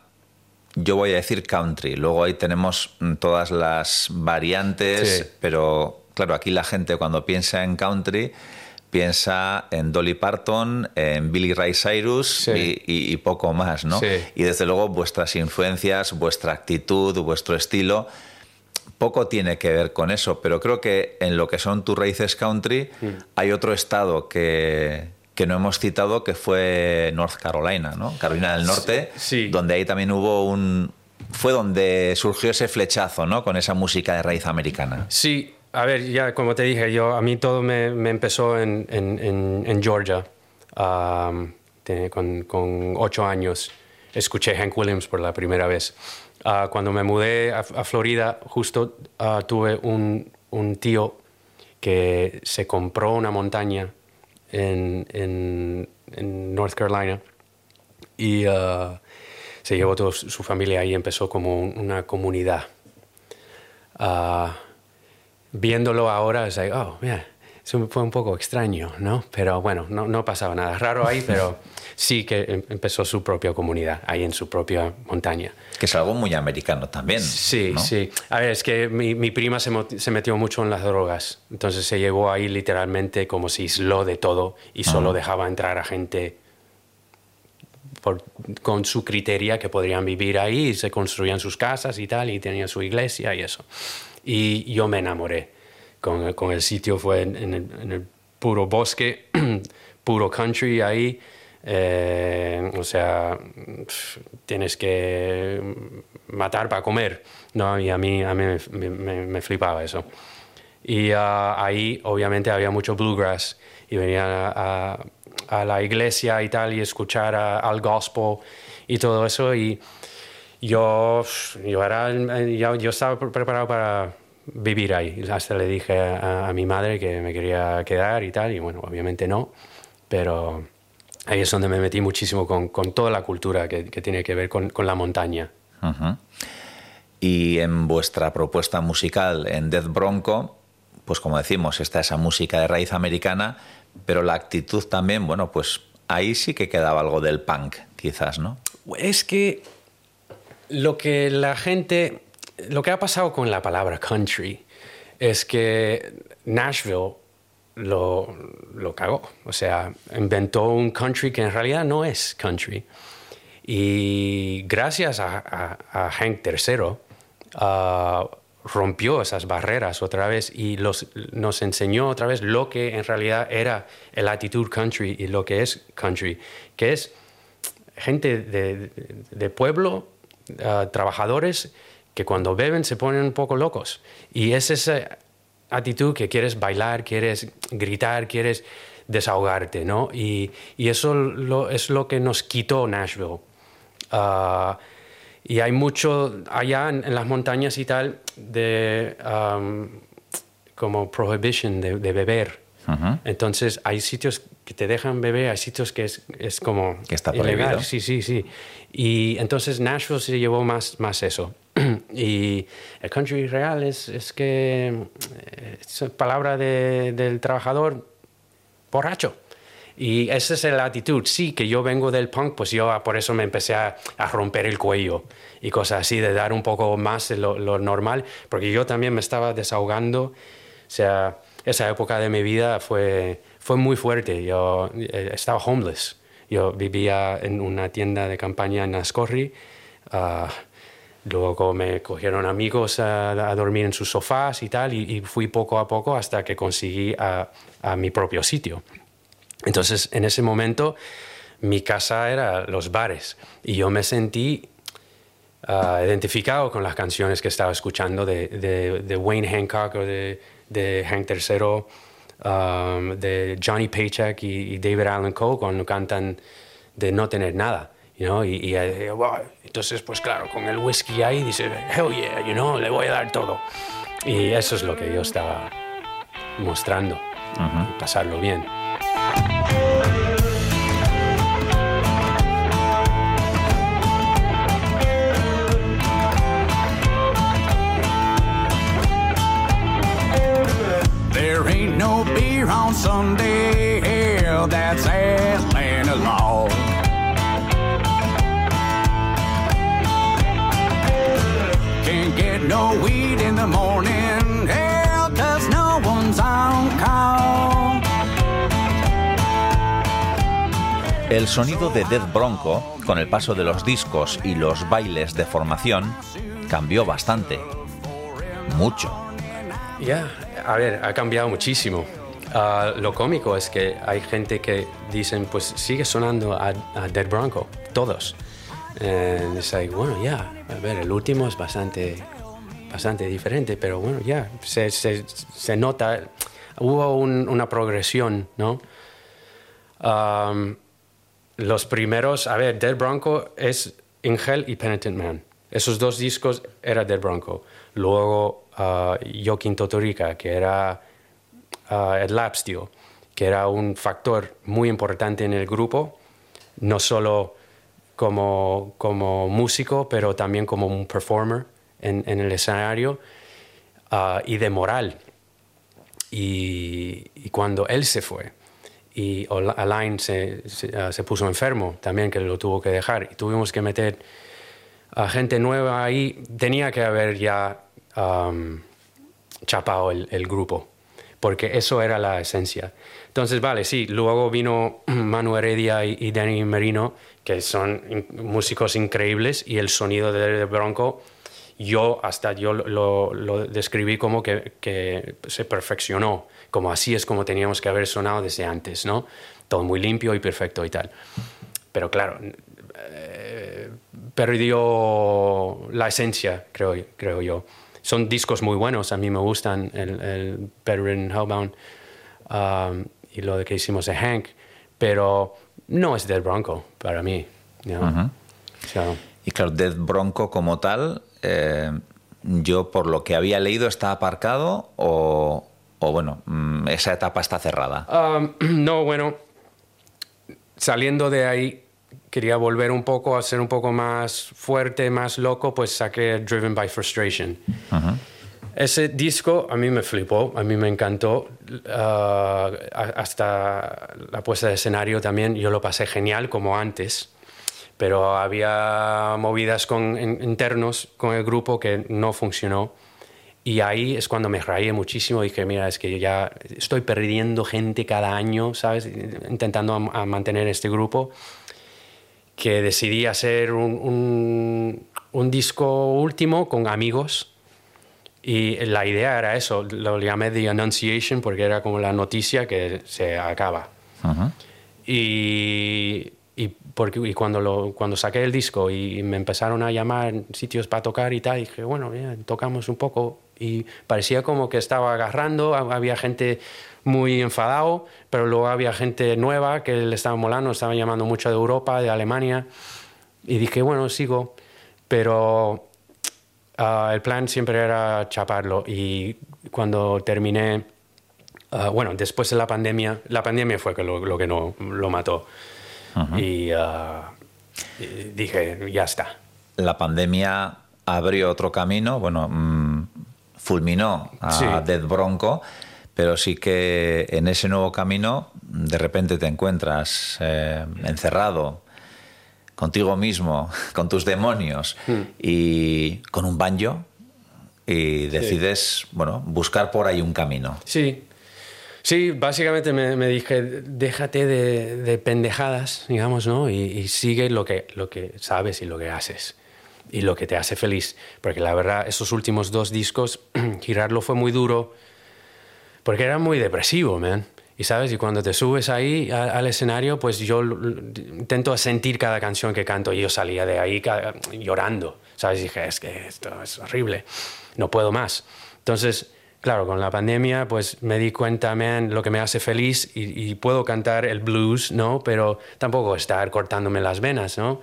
[SPEAKER 2] yo voy a decir country. Luego ahí tenemos mm, todas las variantes,
[SPEAKER 1] Sí.
[SPEAKER 2] pero claro, aquí la gente cuando piensa en country piensa en Dolly Parton, en Billy Ray Cyrus
[SPEAKER 1] Sí.
[SPEAKER 2] y, y- y poco más, ¿no?
[SPEAKER 1] Sí.
[SPEAKER 2] Y desde luego vuestras influencias, vuestra actitud, vuestro estilo poco tiene que ver con eso, pero creo que en lo que son tus raíces country
[SPEAKER 1] Mm.
[SPEAKER 2] hay otro estado que, que no hemos citado que fue North Carolina, ¿no? Carolina del Norte,
[SPEAKER 1] Sí, sí.
[SPEAKER 2] donde ahí también hubo un... Fue donde surgió ese flechazo, ¿no? Con esa música de raíz americana.
[SPEAKER 1] Sí, a ver, ya como te dije, yo a mí todo me, me empezó en, en- en- en Georgia. Te- con, con ocho años escuché Hank Williams por la primera vez. Ah, cuando me mudé a, a Florida, justo ah, tuve un, un tío que se compró una montaña en, North Carolina y ah, se llevó toda su familia ahí empezó como un- una comunidad. Ah, viéndolo ahora es like, oh, mira, eso fue un poco extraño, ¿no? Pero bueno, no, no pasaba nada raro ahí, pero *laughs* sí que em- empezó su propia comunidad ahí en su propia montaña.
[SPEAKER 2] Que es algo muy americano también.
[SPEAKER 1] Sí,
[SPEAKER 2] ¿no?
[SPEAKER 1] sí. A ver, es que mi, mi prima se, se metió mucho en las drogas, entonces se llevó ahí literalmente como si aisló de todo y solo dejaba entrar a gente por- con su criteria que podrían vivir ahí y se construían sus casas y tal, y tenía su iglesia y eso. Y yo me enamoré con, con el sitio, fue en, en el, en el puro bosque, *clears throat* puro country ahí. eh, o sea, tienes que matar para comer, ¿no? Y a mí, a mí me, me- me flipaba eso. Y ah, ahí obviamente había mucho bluegrass y venía a, a- a la iglesia y tal y escuchar al gospel y todo eso y yo, yo, era, yo, estaba pre- preparado para vivir ahí. Hasta le dije a, mi madre que me quería quedar y tal y bueno, obviamente no, pero ahí es donde me metí muchísimo con, toda la cultura que, tiene que ver con, la montaña.
[SPEAKER 2] Y en vuestra propuesta musical en Death Bronco, pues como decimos, está esa música de raíz americana, pero la actitud también, bueno, pues ahí sí que quedaba algo del punk, quizás, ¿no?
[SPEAKER 1] Es que lo que la gente, lo que ha pasado con la palabra country es que Nashville lo, lo cagó. O sea, inventó un country que en realidad no es country. Y gracias a, Hank III, rompió esas barreras otra vez y los, nos enseñó otra vez lo que en realidad era el actitud country y lo que es country, que es gente de, de pueblo, ah, trabajadores, que cuando beben se ponen un poco locos. Y es esa actitud que quieres bailar, quieres gritar, quieres desahogarte, ¿no? Y, y eso lo- es lo que nos quitó Nashville. Ah, y hay mucho allá en, en las montañas y tal de am, como prohibition de, de beber.
[SPEAKER 2] Ujú.
[SPEAKER 1] Entonces hay sitios que te dejan beber, hay sitios que es, es como
[SPEAKER 2] Que está
[SPEAKER 1] ilegal.
[SPEAKER 2] prohibido.
[SPEAKER 1] Sí, sí, sí. Y entonces Nashville se llevó más, más eso. *clears throat* y el country real es, es que eh, es palabra de- del trabajador borracho. Y esa es la actitud. Sí, que yo vengo del punk, pues yo por eso me empecé a, a romper el cuello y cosas así, de dar un poco más lo, lo normal, porque yo también me estaba desahogando. O sea, esa época de mi vida fue, fue muy fuerte. Yo eh, estaba homeless. Yo vivía en una tienda de campaña en Ascorri. ah, Luego me cogieron amigos a, a dormir en sus sofás y tal, y, y fui poco a poco hasta que conseguí a, a mi propio sitio. Entonces, en ese momento, mi casa era los bares y yo me sentí ah, identificado con las canciones que estaba escuchando de, de- de Wayne Hancock o de, de Hank III, um, de Johnny Paycheck y, y David Allen Coe cuando cantan de no tener nada. You know? y, y, eh, wow. entonces, pues claro, con el whisky ahí dice, hell yeah, you know, le voy a dar todo. Y eso es lo que yo estaba mostrando, pasarlo bien.
[SPEAKER 7] There ain't no beer on Sunday. That's Atlanta law. Can't get no weed in the morning.
[SPEAKER 2] El sonido de Death Bronco, con el paso de los discos y los bailes de formación, cambió bastante. mucho.
[SPEAKER 1] Ya, a ver, ha cambiado muchísimo. Ah, lo cómico es que hay gente que dicen, pues sigue sonando a, Dead Bronco, todos. And it's like, bueno, ya, a ver, el último es bastante, bastante diferente, pero bueno, ya, se, se, nota, hubo un- una progresión, ¿no? Um, los primeros, a ver, Dead Bronco es In Hell y Penitent Man. Esos dos discos era Dead Bronco. Luego uh, Joaquín Totorica, que era uh, Ed Lapsteel, que era un factor muy importante en el grupo, no solo como, como músico, pero también como un performer en, en el escenario uh, y de moral. Y cuando él se fue y Alain se, se, ah, se puso enfermo también, que lo tuvo que dejar, y tuvimos que meter a gente nueva ahí, tenía que haber ya am, chapado el, el grupo, porque eso era la esencia. Entonces, vale, sí, luego vino *clears throat* Manu Heredia y, y Danny Merino, que son músicos increíbles, y el sonido de Bronco, yo hasta yo lo- lo describí como que, que se perfeccionó, como así es como teníamos que haber sonado desde antes, ¿no? Todo muy limpio y perfecto y tal. Pero claro, eh, perdió la esencia, creo, creo yo. Son discos muy buenos, a mí me gustan, el, el Bedridden Hellbound um, y lo que hicimos de Hank, pero no es Dead Bronco para mí. ¿no? So,
[SPEAKER 2] Y claro, Dead Bronco como tal, eh, yo por lo que había leído está aparcado o, o bueno, mm, esa etapa está cerrada.
[SPEAKER 1] Um, *clears throat* no, bueno, saliendo de ahí, quería volver un poco a ser un poco más fuerte, más loco, pues saqué Driven by Frustration. Ese disco a mí me flipó, a mí me encantó. ah, hasta la puesta de escenario también, yo lo pasé genial como antes. Pero había movidas con, in- internos con el grupo que no funcionó. Y ahí es cuando me rayé muchísimo. Dije, mira, es que ya estoy perdiendo gente cada año, ¿sabes? Intentando a- a mantener este grupo. Que decidí hacer un, un- un disco último con amigos. Y la idea era eso, lo llamé The Annunciation porque era como la noticia que se acaba.
[SPEAKER 2] Ujú.
[SPEAKER 1] Y, y, porque, y cuando, lo, cuando saqué el disco y me empezaron a llamar sitios para tocar y tal, dije, bueno, ya, tocamos un poco. Y parecía como que estaba agarrando, ha- había gente muy enfadado, pero luego había gente nueva que le estaba molando, estaban llamando mucho de Europa, de Alemania. Y dije, bueno, sigo. Pero Ah, el plan siempre era chaparlo y cuando terminé, ah, bueno, después de la pandemia, la pandemia fue lo, lo que no lo mató. Y ah, y dije, ya está.
[SPEAKER 2] La pandemia abrió otro camino, bueno, mm, fulminó a
[SPEAKER 1] Sí.
[SPEAKER 2] Dead Bronco, pero sí que en ese nuevo camino de repente te encuentras eh, encerrado contigo mismo, *laughs* con tus demonios y con un banjo y decides, bueno, buscar por ahí un camino.
[SPEAKER 1] Sí, sí, básicamente me, me dije, déjate de, de pendejadas, digamos, ¿no? Y, y sigue lo que, lo que sabes y lo que haces y lo que te hace feliz. Porque la verdad, esos últimos dos discos, *clears throat* girarlo fue muy duro porque era muy depresivo, man. Y sabes, y cuando te subes ahí a- al escenario, pues yo intento sentir cada canción que canto y yo salía de ahí llorando, ¿sabes? Y dije, es que esto es horrible, no puedo más. Entonces, claro, con la pandemia, pues me di cuenta, man, lo que me hace feliz y, y puedo cantar el blues, ¿no? Pero tampoco estar cortándome las venas, ¿no?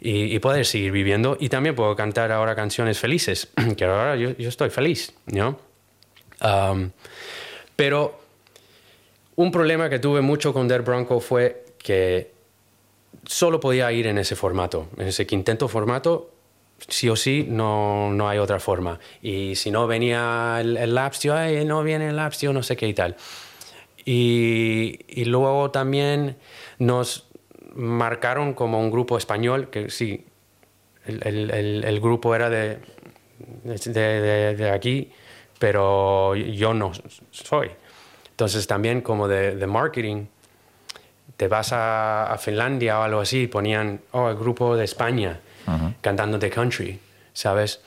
[SPEAKER 1] Y, y poder seguir viviendo. Y también puedo cantar ahora canciones felices, *clears throat* que ahora yo, yo estoy feliz, ¿no? Um, pero un problema que tuve mucho con Dead Bronco fue que solo podía ir en ese formato, en ese quinteto formato, sí o sí, no, no hay otra forma. Y si no venía el, el Lapstio, ay, no viene el Lapstio, no sé qué y tal. Y, y luego también nos marcaron como un grupo español, que sí, el, el- grupo era de, de, de- de aquí, pero yo no soy. Entonces también como de, de marketing, te vas a, a Finlandia o algo así, ponían, oh, el grupo de España cantando de country, ¿sabes?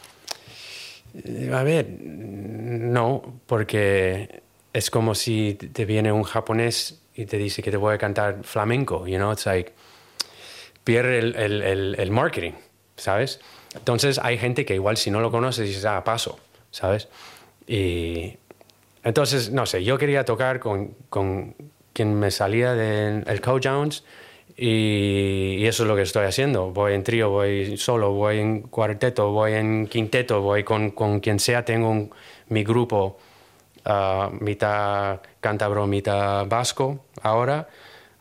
[SPEAKER 1] A ver, no, porque es como si te viene un japonés y te dice que te voy a cantar flamenco, you know, it's like, pierde el, el- marketing, ¿sabes? Entonces hay gente que igual si no lo conoces dices, ah, paso, ¿sabes? Y entonces, no sé, yo quería tocar con, con quien me salía del Co Jones y, eso es lo que estoy haciendo. Voy en trío, voy solo, voy en cuarteto, voy en quinteto, voy con, con quien sea. Tengo mi grupo, ah, mitad cántabro, mitad vasco ahora.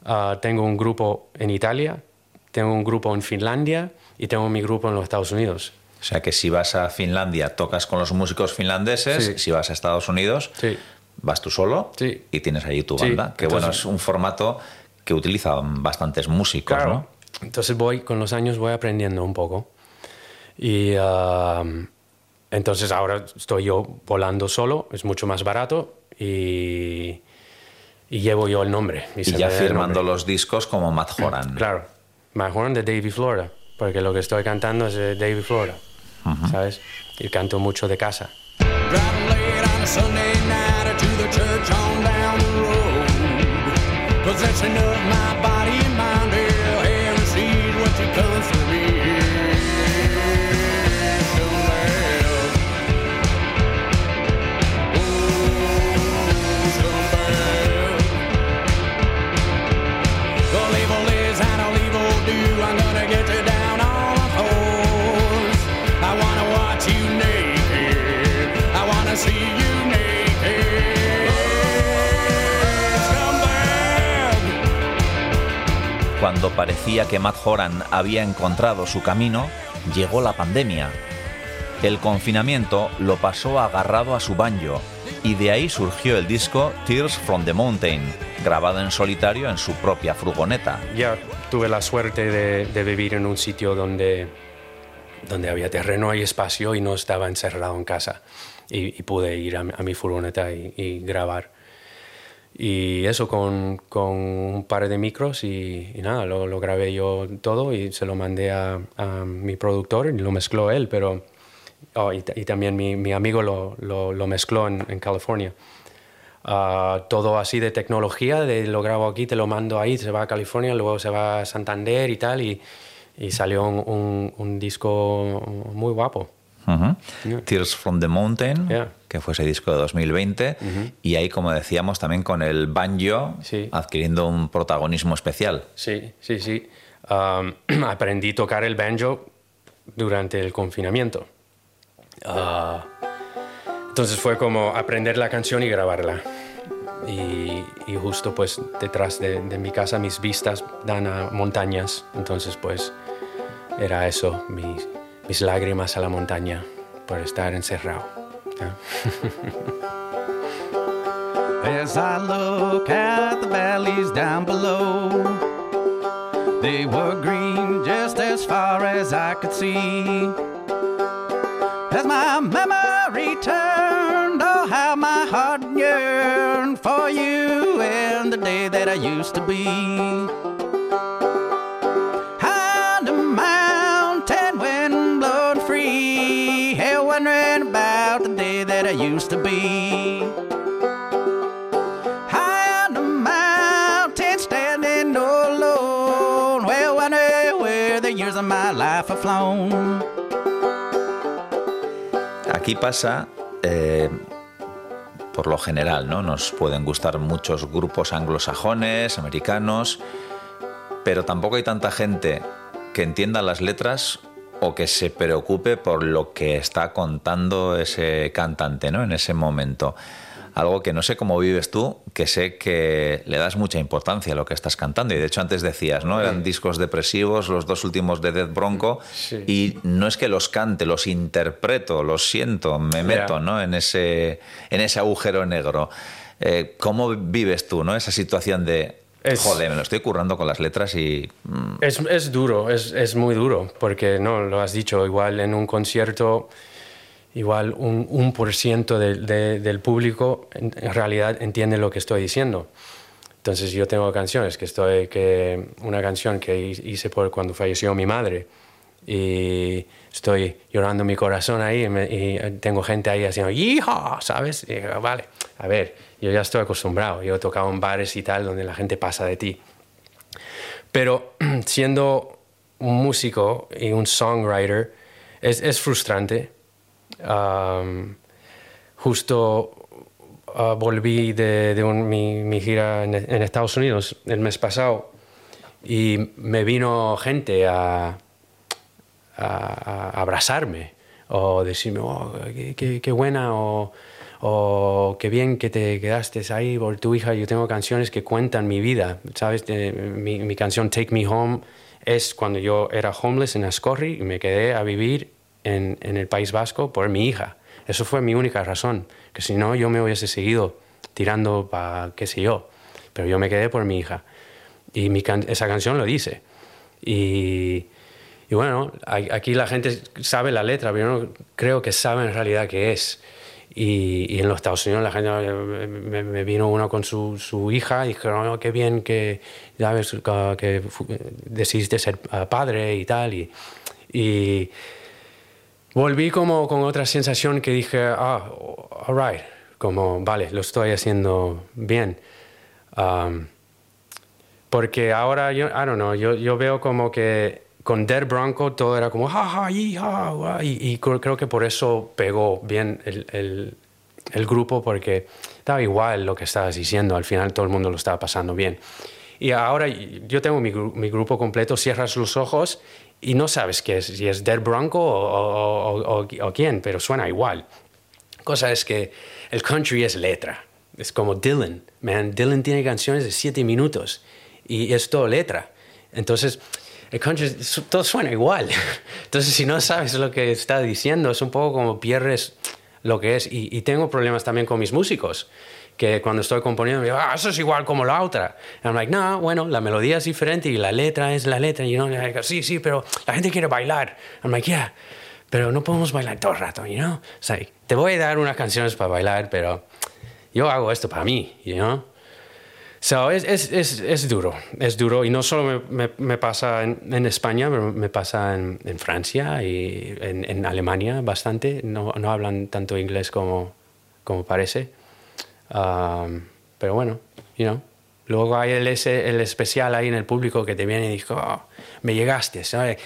[SPEAKER 1] Ah, tengo un grupo en Italia, tengo un grupo en Finlandia y tengo mi grupo en los Estados Unidos.
[SPEAKER 2] O sea que si vas a Finlandia tocas con los músicos finlandeses,
[SPEAKER 1] Sí.
[SPEAKER 2] si vas a Estados Unidos
[SPEAKER 1] Sí.
[SPEAKER 2] vas tú solo
[SPEAKER 1] Sí.
[SPEAKER 2] y tienes allí tu banda. que bueno,
[SPEAKER 1] entonces-
[SPEAKER 2] es un formato que utilizan bastantes músicos,
[SPEAKER 1] Claro.
[SPEAKER 2] ¿no?
[SPEAKER 1] Entonces voy, con los años voy aprendiendo un poco. Y ah, entonces ahora estoy yo volando solo, es mucho más barato y, y llevo yo el nombre.
[SPEAKER 2] Y
[SPEAKER 1] se
[SPEAKER 2] ya firmando los discos como Matt Horan. *clears throat*
[SPEAKER 1] Claro, mejor de Davy Florida, porque lo que estoy cantando es de Davy Florida, ¿sabes? Y canto mucho de casa.
[SPEAKER 7] Driving late on a Sunday night to the church on down the road. Possession of my body
[SPEAKER 2] Cuando parecía que Matt Horan había encontrado su camino, llegó la pandemia. El confinamiento lo pasó agarrado a su banjo y de ahí surgió el disco Tears from the Mountain, grabado en solitario en su propia furgoneta.
[SPEAKER 1] Ya tuve la suerte de, vivir en un sitio donde, donde había terreno y espacio y no estaba encerrado en casa. Y, pude ir a, mi- furgoneta y grabar. Y eso con, con un par de micros y, y nada, lo, lo grabé yo todo y se lo mandé a, a mi productor y lo mezcló él, pero... oh, y, y también mi, mi amigo lo, lo, lo mezcló en, en California. Ah, todo así de tecnología, de lo grabo aquí, te lo mando ahí, se va a California, luego se va a Santander y tal, y, y salió un, un- un disco muy guapo.
[SPEAKER 2] Ujú.
[SPEAKER 1] Yeah.
[SPEAKER 2] Tears from the Mountain,
[SPEAKER 1] Yeah.
[SPEAKER 2] Que fue ese disco de 2020, y ahí, como decíamos, también con el banjo
[SPEAKER 1] Sí.
[SPEAKER 2] adquiriendo un protagonismo especial.
[SPEAKER 1] Sí, sí, sí. *clears throat* Aprendí a tocar el banjo durante el confinamiento. Ah, entonces fue como aprender la canción y grabarla. Y, y justo pues detrás de, de mi casa mis vistas dan a montañas. Entonces pues era eso, mis, mis lágrimas a la montaña por estar encerrado. *laughs*
[SPEAKER 7] As I look at the valleys down below, they were green just as far as I could see. As my memory turned, oh, how my heart yearned for you and the day that I used to be. To be. High on the mountain, standing alone. Well, wonder where the years of my life have flown.
[SPEAKER 2] Aquí pasa, eh, por lo general, ¿no? Nos pueden gustar muchos grupos anglosajones, americanos, pero tampoco hay tanta gente que entienda las letras o que se preocupe por lo que está contando ese cantante, ¿no? En ese momento. Algo que no sé cómo vives tú, que sé que le das mucha importancia a lo que estás cantando. Y de hecho antes decías, ¿no? Eran discos depresivos, los dos últimos de Dead Bronco.
[SPEAKER 1] Sí.
[SPEAKER 2] Y no es que los cante, los interpreto, los siento, me meto, ¿no? En ese, en ese agujero negro. Eh, ¿Cómo vives tú, ¿no? Esa situación de,
[SPEAKER 1] Es-
[SPEAKER 2] joder, me lo estoy currando con las letras y... mm,
[SPEAKER 1] Es, es duro, es, es muy duro, porque no, lo has dicho, igual en un concierto, igual un, un por ciento de- de- del público en, en realidad entiende lo que estoy diciendo. Entonces yo tengo canciones que estoy, que una canción que hi- hice por cuando falleció mi madre, y estoy llorando mi corazón ahí y, me- y tengo gente ahí haciendo ¡Hija! ¿Sabes? Y vale, a ver, yo ya estoy acostumbrado. Yo he tocado en bares y tal donde la gente pasa de ti. Pero *clears throat* siendo un músico y un songwriter es, es frustrante. Um, justo uh, volví de, de un- mi, mi gira en, en Estados Unidos el mes pasado y me vino gente a, a- a abrazarme o decirme, oh, qué, qué- qué buena o, o qué bien que te quedaste ahí por tu hija. Yo tengo canciones que cuentan mi vida, ¿sabes? De- mi, mi canción Take Me Home es cuando yo era homeless en Ascorri y me quedé a vivir en, en el País Vasco por mi hija. Eso fue mi única razón, que si no yo me hubiese seguido tirando para qué sé yo, pero yo me quedé por mi hija. Y mi can- esa canción lo dice. Y, y bueno, aquí la gente sabe la letra, pero yo no creo que sabe en realidad qué es. Y, y en los Estados Unidos la gente me, me- me vino uno con su, su hija y dijeron, "Oh, qué bien que, ¿sabes? que, que decidiste ser ah, padre y tal. Y, y volví como con otra sensación que dije, ah, all right, como, vale, lo estoy haciendo bien. Um, porque ahora, yo, I don't know, yo, yo veo como que con Dead Bronco todo era como, ja, ja, yi, ja, gua", y, y creo, que por eso pegó bien el, el, el grupo, porque daba igual lo que estabas diciendo, al final todo el mundo lo estaba pasando bien. Y ahora yo tengo mi, mi grupo completo, cierras los ojos y no sabes qué es, si es Dead Bronco o- o- o- o quién, pero suena igual. Cosa es que el country es letra. Es como Dylan. Man, Dylan tiene canciones de siete minutos y es todo letra. Entonces, el country, todo suena igual. *laughs* Entonces, si no sabes lo que está diciendo, es un poco como pierdes lo que es. Y, y tengo problemas también con mis músicos, que cuando estoy componiendo, me digo, ah, eso es igual como la otra. And I'm like, no, bueno, la melodía es diferente y la letra es la letra. Y yo, sí, sí, pero la gente quiere bailar. I'm like, yeah pero no podemos bailar todo el rato, you know? Sea, te voy a dar unas canciones para bailar, pero yo hago esto para mí, you know? So, es, es, es, es duro, es duro. Y no solo me, me, me pasa en, en España, me pasa en, en Francia y en, en Alemania bastante. No, no hablan tanto inglés como, como parece. Um, pero bueno, you know. Luego hay el, ese, el especial ahí en el público que te viene y dice, "Oh, me llegaste, ¿sabes?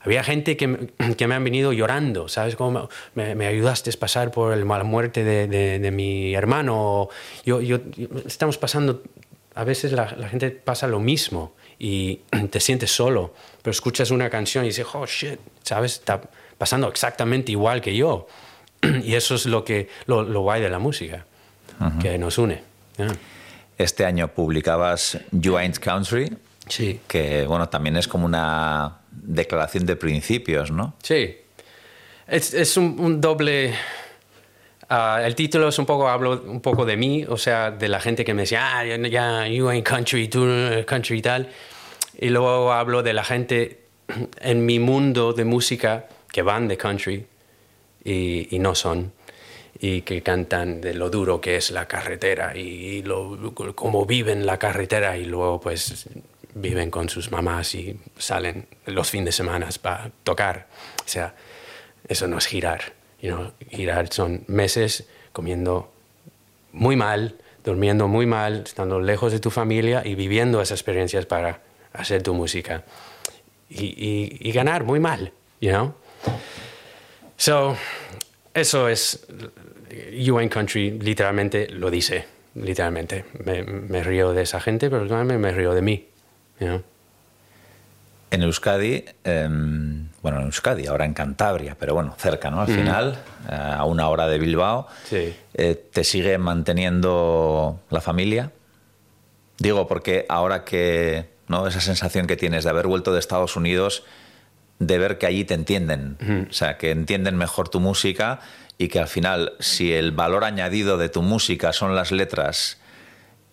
[SPEAKER 1] Había gente que, *clears throat* que me han venido llorando, ¿sabes? Como me, me ayudaste a pasar por la muerte de, de- de mi hermano. Yo, yo- estamos pasando, a veces la, la gente pasa lo mismo y *clears throat* te sientes solo, pero escuchas una canción y dices, oh shit, ¿sabes? Está pasando exactamente igual que yo. *clears throat* Y eso es lo, que, lo, lo guay de la música, que nos une. ¿no?
[SPEAKER 2] Este año publicabas You Ain't Country,
[SPEAKER 1] Sí.
[SPEAKER 2] que bueno, también es como una declaración de principios, ¿no?
[SPEAKER 1] Sí. Es, es un, un doble. Ah, el título es un poco, hablo un poco de mí, o sea, de la gente que me decía, ah, ya, ya, you ain't country, tú country y tal. Y luego hablo de la gente en mi mundo de música que van de country y, y no son. Y que cantan de lo duro que es la carretera y lo, cómo viven la carretera y luego pues viven con sus mamás y salen los fines de semana para tocar. O sea, eso no es girar. You know. Girar son meses comiendo muy mal, durmiendo muy mal, estando lejos de tu familia y viviendo esas experiencias para hacer tu música. Y, y- ganar muy mal, you know? So, eso es. Ain't Country literalmente lo dice. Literalmente. Me, me río de esa gente, pero también me río de mí. you know.
[SPEAKER 2] En Euskadi, em, bueno, en Euskadi, ahora en Cantabria, pero bueno, cerca, ¿no? Al final, eh, a una hora de Bilbao,
[SPEAKER 1] Sí.
[SPEAKER 2] eh, ¿te sigue manteniendo la familia? Digo, porque ahora que, ¿no? Esa sensación que tienes de haber vuelto de Estados Unidos, de ver que allí te entienden, o sea, que entienden mejor tu música y que al final, si el valor añadido de tu música son las letras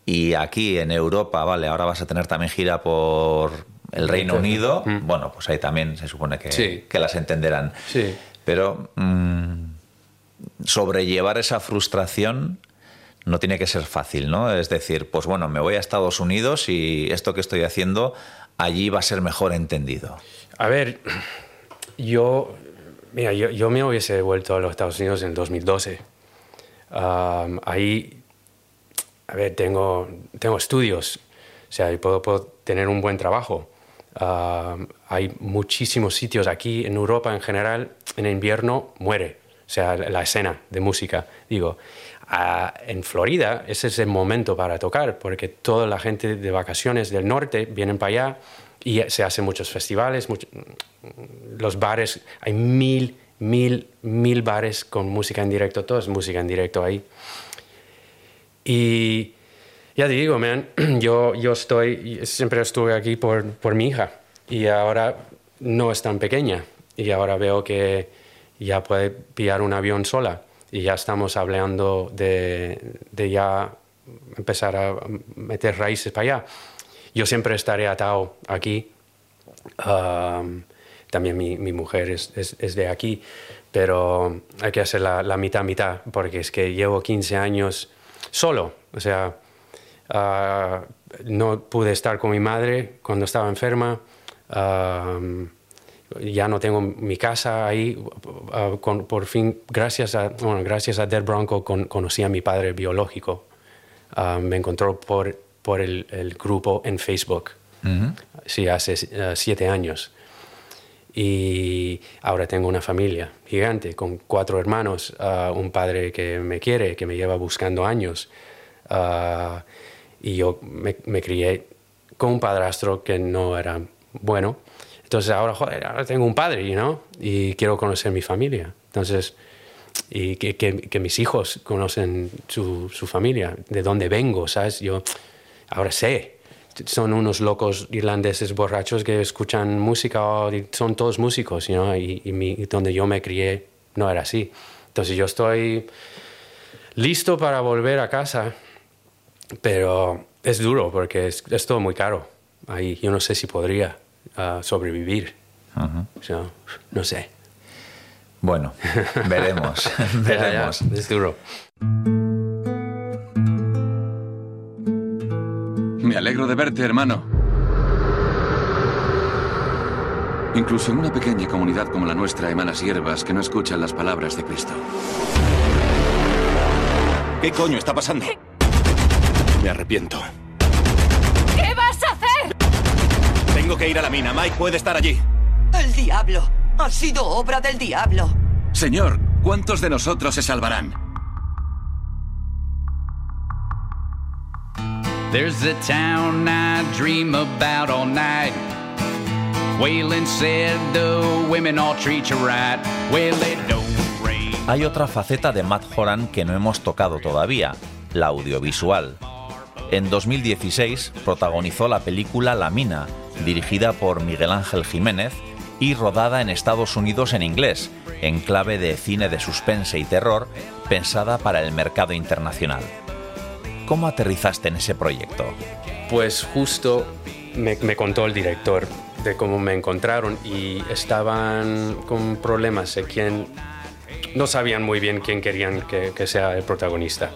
[SPEAKER 2] y aquí en Europa, vale, ahora vas a tener también gira por el Reino Unido, bueno, pues ahí también se supone que,
[SPEAKER 1] Sí.
[SPEAKER 2] que las entenderán.
[SPEAKER 1] Sí.
[SPEAKER 2] Pero mm, sobrellevar esa frustración no tiene que ser fácil, ¿no? Es decir, pues bueno, me voy a Estados Unidos y esto que estoy haciendo allí va a ser mejor entendido.
[SPEAKER 1] A ver, yo, mira, yo, yo me hubiese vuelto a los Estados Unidos en 2012. Um, ahí, a ver, tengo, tengo estudios, o sea, puedo, puedo tener un buen trabajo. Um, hay muchísimos sitios aquí en Europa en general, en invierno muere, o sea, la escena de música, digo. Ah, en Florida ese es el momento para tocar, porque toda la gente de vacaciones del norte vienen para allá y se hacen muchos festivales, mucho- los bares, hay mil, mil, mil bares con música en directo, todo es música en directo ahí. Y ya te digo, man, *clears throat* yo, yo estoy, siempre estuve aquí por, por mi hija y ahora no es tan pequeña y ahora veo que ya puede pillar un avión sola y ya estamos hablando de, de ya empezar a meter raíces para allá. Yo siempre estaré atado aquí. Um, también mi, mi mujer es, es- es de aquí, pero hay que hacer la, la mitad mitad porque es que llevo 15 años solo. O sea, ah, no pude estar con mi madre cuando estaba enferma. um, ya no tengo mi casa ahí. ah, con- por fin, gracias a, bueno, gracias a Dead Bronco, con- conocí a mi padre biológico. Ah, me encontró por, por el, el grupo en Facebook. Sí, hace siete años. Y ahora tengo una familia gigante con cuatro hermanos, ah, un padre que me quiere, que me lleva buscando años. Ah, y yo me, me crié con un padrastro que no era bueno. Entonces ahora, joder, ahora tengo un padre, know, y quiero conocer mi familia. Entonces, y que, que- que mis hijos conocen su, su familia, de dónde vengo, ¿sabes? Yo ahora sé, son unos locos irlandeses borrachos que escuchan música, o- y son todos músicos, know, y, y mi- donde yo me crié no era así. Entonces yo estoy listo para volver a casa, pero es duro porque es, es todo muy caro. Ahí yo no sé si podría ah, sobrevivir. No sé.
[SPEAKER 2] Bueno, veremos, *laughs*
[SPEAKER 1] Ya, ya,
[SPEAKER 2] veremos.
[SPEAKER 1] es duro.
[SPEAKER 8] Me alegro de verte, hermano. Incluso en una pequeña comunidad como la nuestra hay malas hierbas que no escuchan las palabras de Cristo.
[SPEAKER 9] ¿Qué coño está pasando? Me arrepiento.
[SPEAKER 10] ¿Qué vas a hacer?
[SPEAKER 9] Tengo que ir a la mina. Mike puede estar allí.
[SPEAKER 10] El diablo. Ha sido obra del diablo.
[SPEAKER 8] Señor, ¿cuántos de nosotros se salvarán?
[SPEAKER 7] There's a town I dream about all night. Waylon said the women all treat you right. Well, it don't rain.
[SPEAKER 2] Hay otra faceta de Matt Horan que no hemos tocado todavía, la audiovisual. En 2016 protagonizó la película La Mina, dirigida por Miguel Ángel Jiménez y rodada en Estados Unidos en inglés, en clave de cine de suspense y terror, pensada para el mercado internacional. ¿Cómo aterrizaste en ese proyecto?
[SPEAKER 1] Pues justo me, contó el director de cómo me encontraron y estaban con problemas de quién no sabían muy bien quién querían que, que sea el protagonista,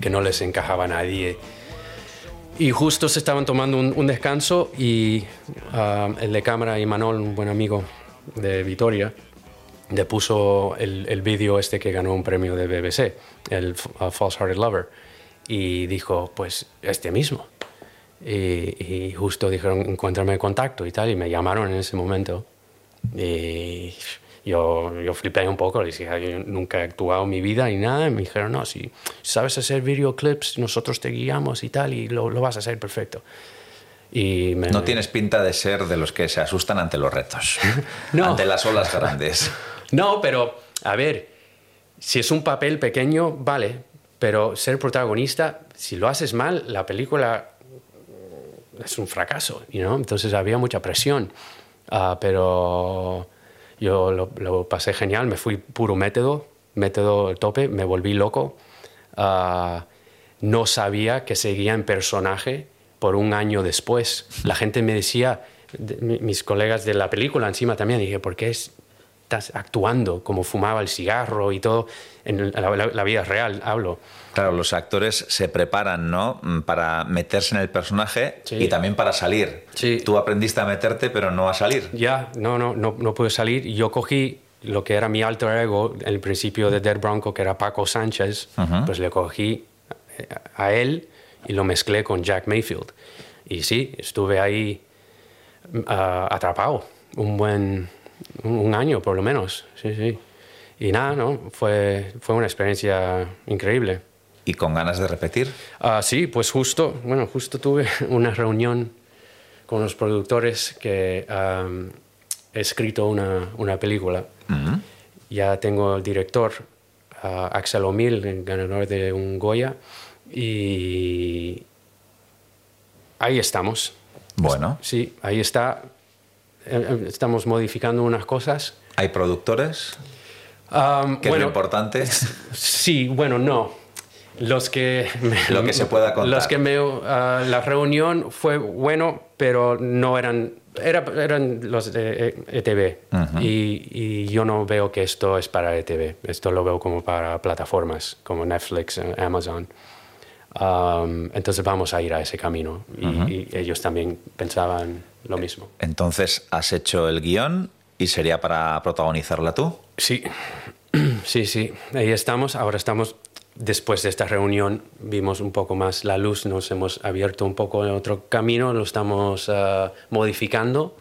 [SPEAKER 1] que, no les encajaba a nadie. Y justo se estaban tomando un, descanso y ah, el de cámara, Imanol, un buen amigo de Vitoria, le puso el, el vídeo este que ganó un premio de BBC, el uh, False Hearted Lover, y dijo, pues este mismo. Y, y justo dijeron, encuéntrame contacto y tal, y me llamaron en ese momento. Y yo, yo flipé un poco, les dije, yo nunca he actuado en mi vida ni nada, y me dijeron, no, si sabes hacer videoclips, nosotros te guiamos y tal, y lo, lo vas a hacer perfecto. Y me-
[SPEAKER 2] No tienes pinta de ser de los que se asustan ante los retos, *laughs*
[SPEAKER 1] No.
[SPEAKER 2] ante las olas grandes. *laughs*
[SPEAKER 1] No, pero a ver, si es un papel pequeño, vale, pero ser protagonista, si lo haces mal, la película es un fracaso, you know? entonces había mucha presión, Ah, pero yo lo, pasé genial, me fui puro método, método al tope, me volví loco, Ah, no sabía que seguía en personaje por un año después. La gente me decía, de- mi- mis colegas de la película encima también, dije, ¿por qué es estás actuando, como fumaba el cigarro y todo, en la, la- la vida real hablo.
[SPEAKER 2] Claro, los actores se preparan, ¿no? Mm, Para meterse en el personaje
[SPEAKER 1] Sí.
[SPEAKER 2] y también para salir.
[SPEAKER 1] Sí.
[SPEAKER 2] Tú aprendiste a meterte, pero no a salir.
[SPEAKER 1] Ya, no, no, no, no pude salir. Yo cogí lo que era mi alter ego, el principio de Dead Bronco, que era Paco Sánchez, pues le cogí eh, a él y lo mezclé con Jack Mayfield. Y sí, estuve ahí mm, atrapado un buen un, año por lo menos. Sí, sí. Y nada, ¿no? Fue, fue una experiencia increíble.
[SPEAKER 2] ¿Y con ganas de repetir?
[SPEAKER 1] Ah, sí, pues justo, bueno, justo tuve *laughs* una reunión con los productores que he escrito una, una película. Ya tengo el director, ah, Axel O'Mill, ganador de un Goya, y ahí estamos.
[SPEAKER 2] Bueno,
[SPEAKER 1] Sí, ahí está. Eh, eh, Estamos modificando unas cosas.
[SPEAKER 2] ¿hay productores?
[SPEAKER 1] Am,
[SPEAKER 2] Que es
[SPEAKER 1] bueno,
[SPEAKER 2] lo importante.
[SPEAKER 1] Sí, bueno, no. Los que... me- *laughs*
[SPEAKER 2] Lo que se pueda contar.
[SPEAKER 1] Los que me... ah, la reunión fue bueno, pero no eran... era- eran los de E- ETV.
[SPEAKER 2] Ujú.
[SPEAKER 1] y, y yo no veo que esto es para ETV. Esto lo veo como para plataformas como Netflix, eh, Amazon. Am, entonces vamos a ir a ese camino. Y,
[SPEAKER 2] Ujú.
[SPEAKER 1] y ellos también pensaban lo mismo.
[SPEAKER 2] Entonces, has hecho el guion y sería para protagonizarla tú.
[SPEAKER 1] Sí, *clears throat* sí, sí, ahí estamos. Ahora estamos, después de esta reunión, vimos un poco más la luz, nos hemos abierto un poco en otro camino, lo estamos ah, modificando,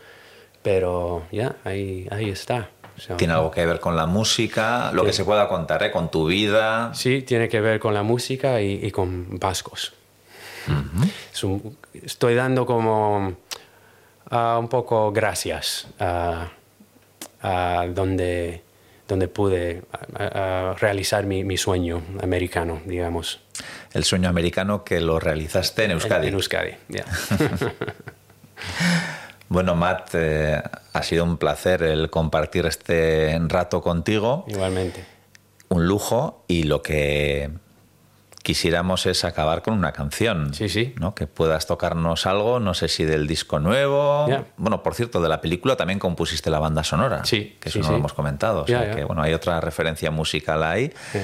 [SPEAKER 1] pero ya, ahí, ahí está. O sea,
[SPEAKER 2] Tiene algo que ver con la música, lo que se pueda contar, ¿eh? Con tu vida.
[SPEAKER 1] Sí, tiene que ver con la música y, y con vascos. Es un- estoy dando como ah, un poco gracias a, a donde, donde pude ah, ah, realizar mi, mi sueño americano, digamos.
[SPEAKER 2] El sueño americano que lo realizaste en Euskadi.
[SPEAKER 1] En, en Euskadi, ya. *laughs*
[SPEAKER 2] Bueno, Matt, eh, ha sido un placer el compartir este rato contigo.
[SPEAKER 1] Igualmente.
[SPEAKER 2] Un lujo y lo que quisiéramos es acabar con una canción.
[SPEAKER 1] Sí, sí.
[SPEAKER 2] ¿no? Que puedas tocarnos algo, no sé si del disco nuevo. Bueno, por cierto, de la película también compusiste la banda sonora.
[SPEAKER 1] Sí,
[SPEAKER 2] Que
[SPEAKER 1] sí,
[SPEAKER 2] eso no
[SPEAKER 1] sí.
[SPEAKER 2] lo hemos comentado. O sea que, bueno, hay otra referencia musical ahí.
[SPEAKER 1] Sí.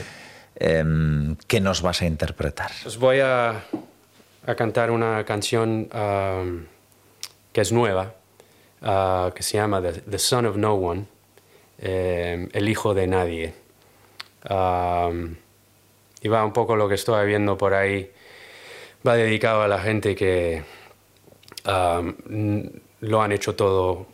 [SPEAKER 2] Em, ¿Qué nos vas a interpretar?
[SPEAKER 1] Os voy a, a cantar una canción um, que es nueva, uh, que se llama The, The Son of No One, eh, El Hijo de Nadie. Um, y va un poco lo que estoy viendo por ahí, va dedicado a la gente que lo han hecho todo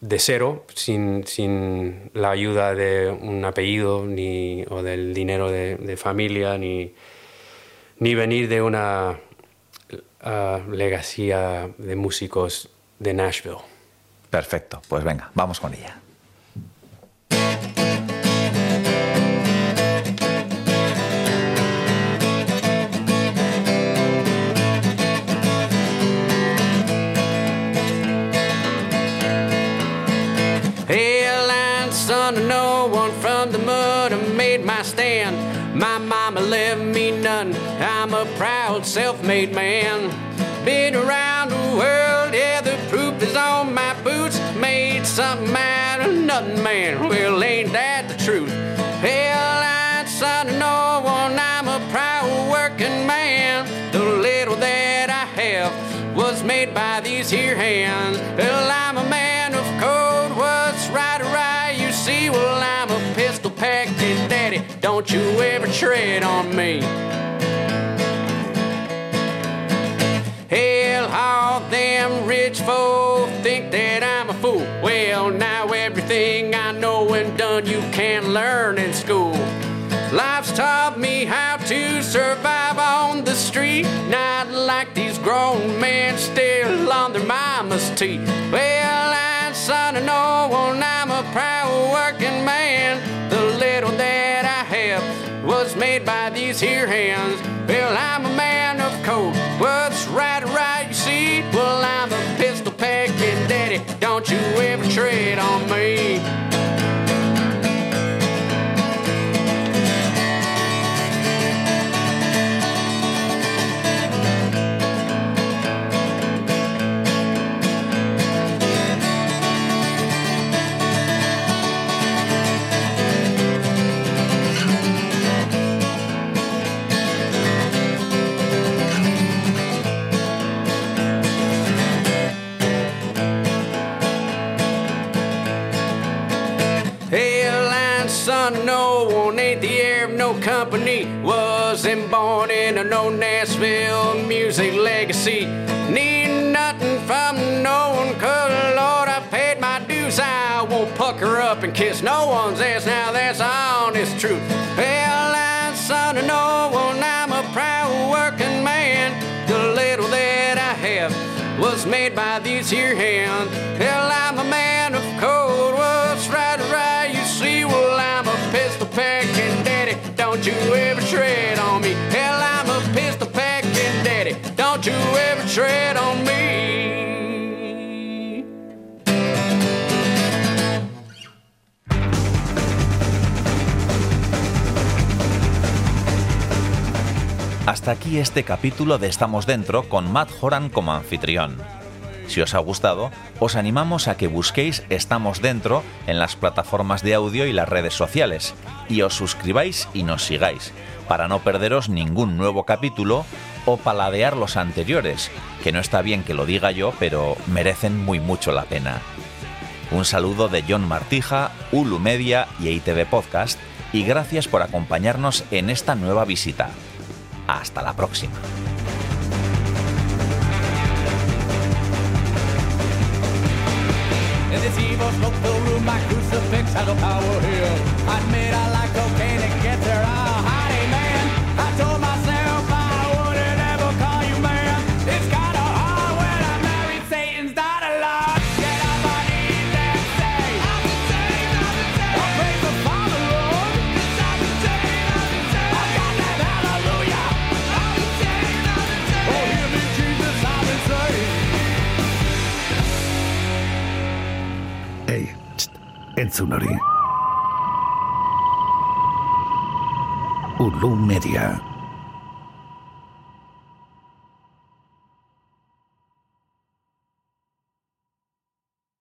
[SPEAKER 1] de cero, sin, sin la ayuda de un apellido ni, o del dinero de, familia, ni, ni venir de una legacía de músicos de Nashville.
[SPEAKER 2] Perfecto, pues venga, vamos con ella.
[SPEAKER 1] I'm a proud, self-made man. Been around the world, yeah, the proof is on my boots. Made something out of nothing, man. Well, ain't that the truth? Hell, I'm son of no one. I'm a proud working man. The little that I have was made by these here hands. Well, I'm a man of code. What's right or right? You see, well, I'm a pistol packing daddy. Don't you ever tread on me. Hell, all them rich folk think that I'm a fool. Well, now everything I know and done you can't learn in school. Life's taught me how to survive on the street, not like these grown men still on their mama's teeth. Well, I'm son of no one, I'm a proud working man. The little that I have was made by these here hands. Don't you ever tread on me.
[SPEAKER 7] Company. Wasn't born in a no Nashville music legacy. Need nothing from no one, cause Lord, I paid my dues. I won't pucker up and kiss no one's ass. Now that's honest truth. Well, I'm son of no one, I'm a proud working man. The little that I have was made by these here hands. Hell, I'm
[SPEAKER 2] Hasta aquí este capítulo de Estamos Dentro con Matt Horan como anfitrión. Si os ha gustado, os animamos a que busquéis Estamos Dentro en las plataformas de audio y las redes sociales y os suscribáis y nos sigáis para no perderos ningún nuevo capítulo o paladear los anteriores, que no está bien que lo diga yo, pero merecen muy mucho la pena. Un saludo de John Martija, Ulu Media y ITV Podcast y gracias por acompañarnos en esta nueva visita. Hasta la próxima.
[SPEAKER 11] Entzun hori. Ulu Media.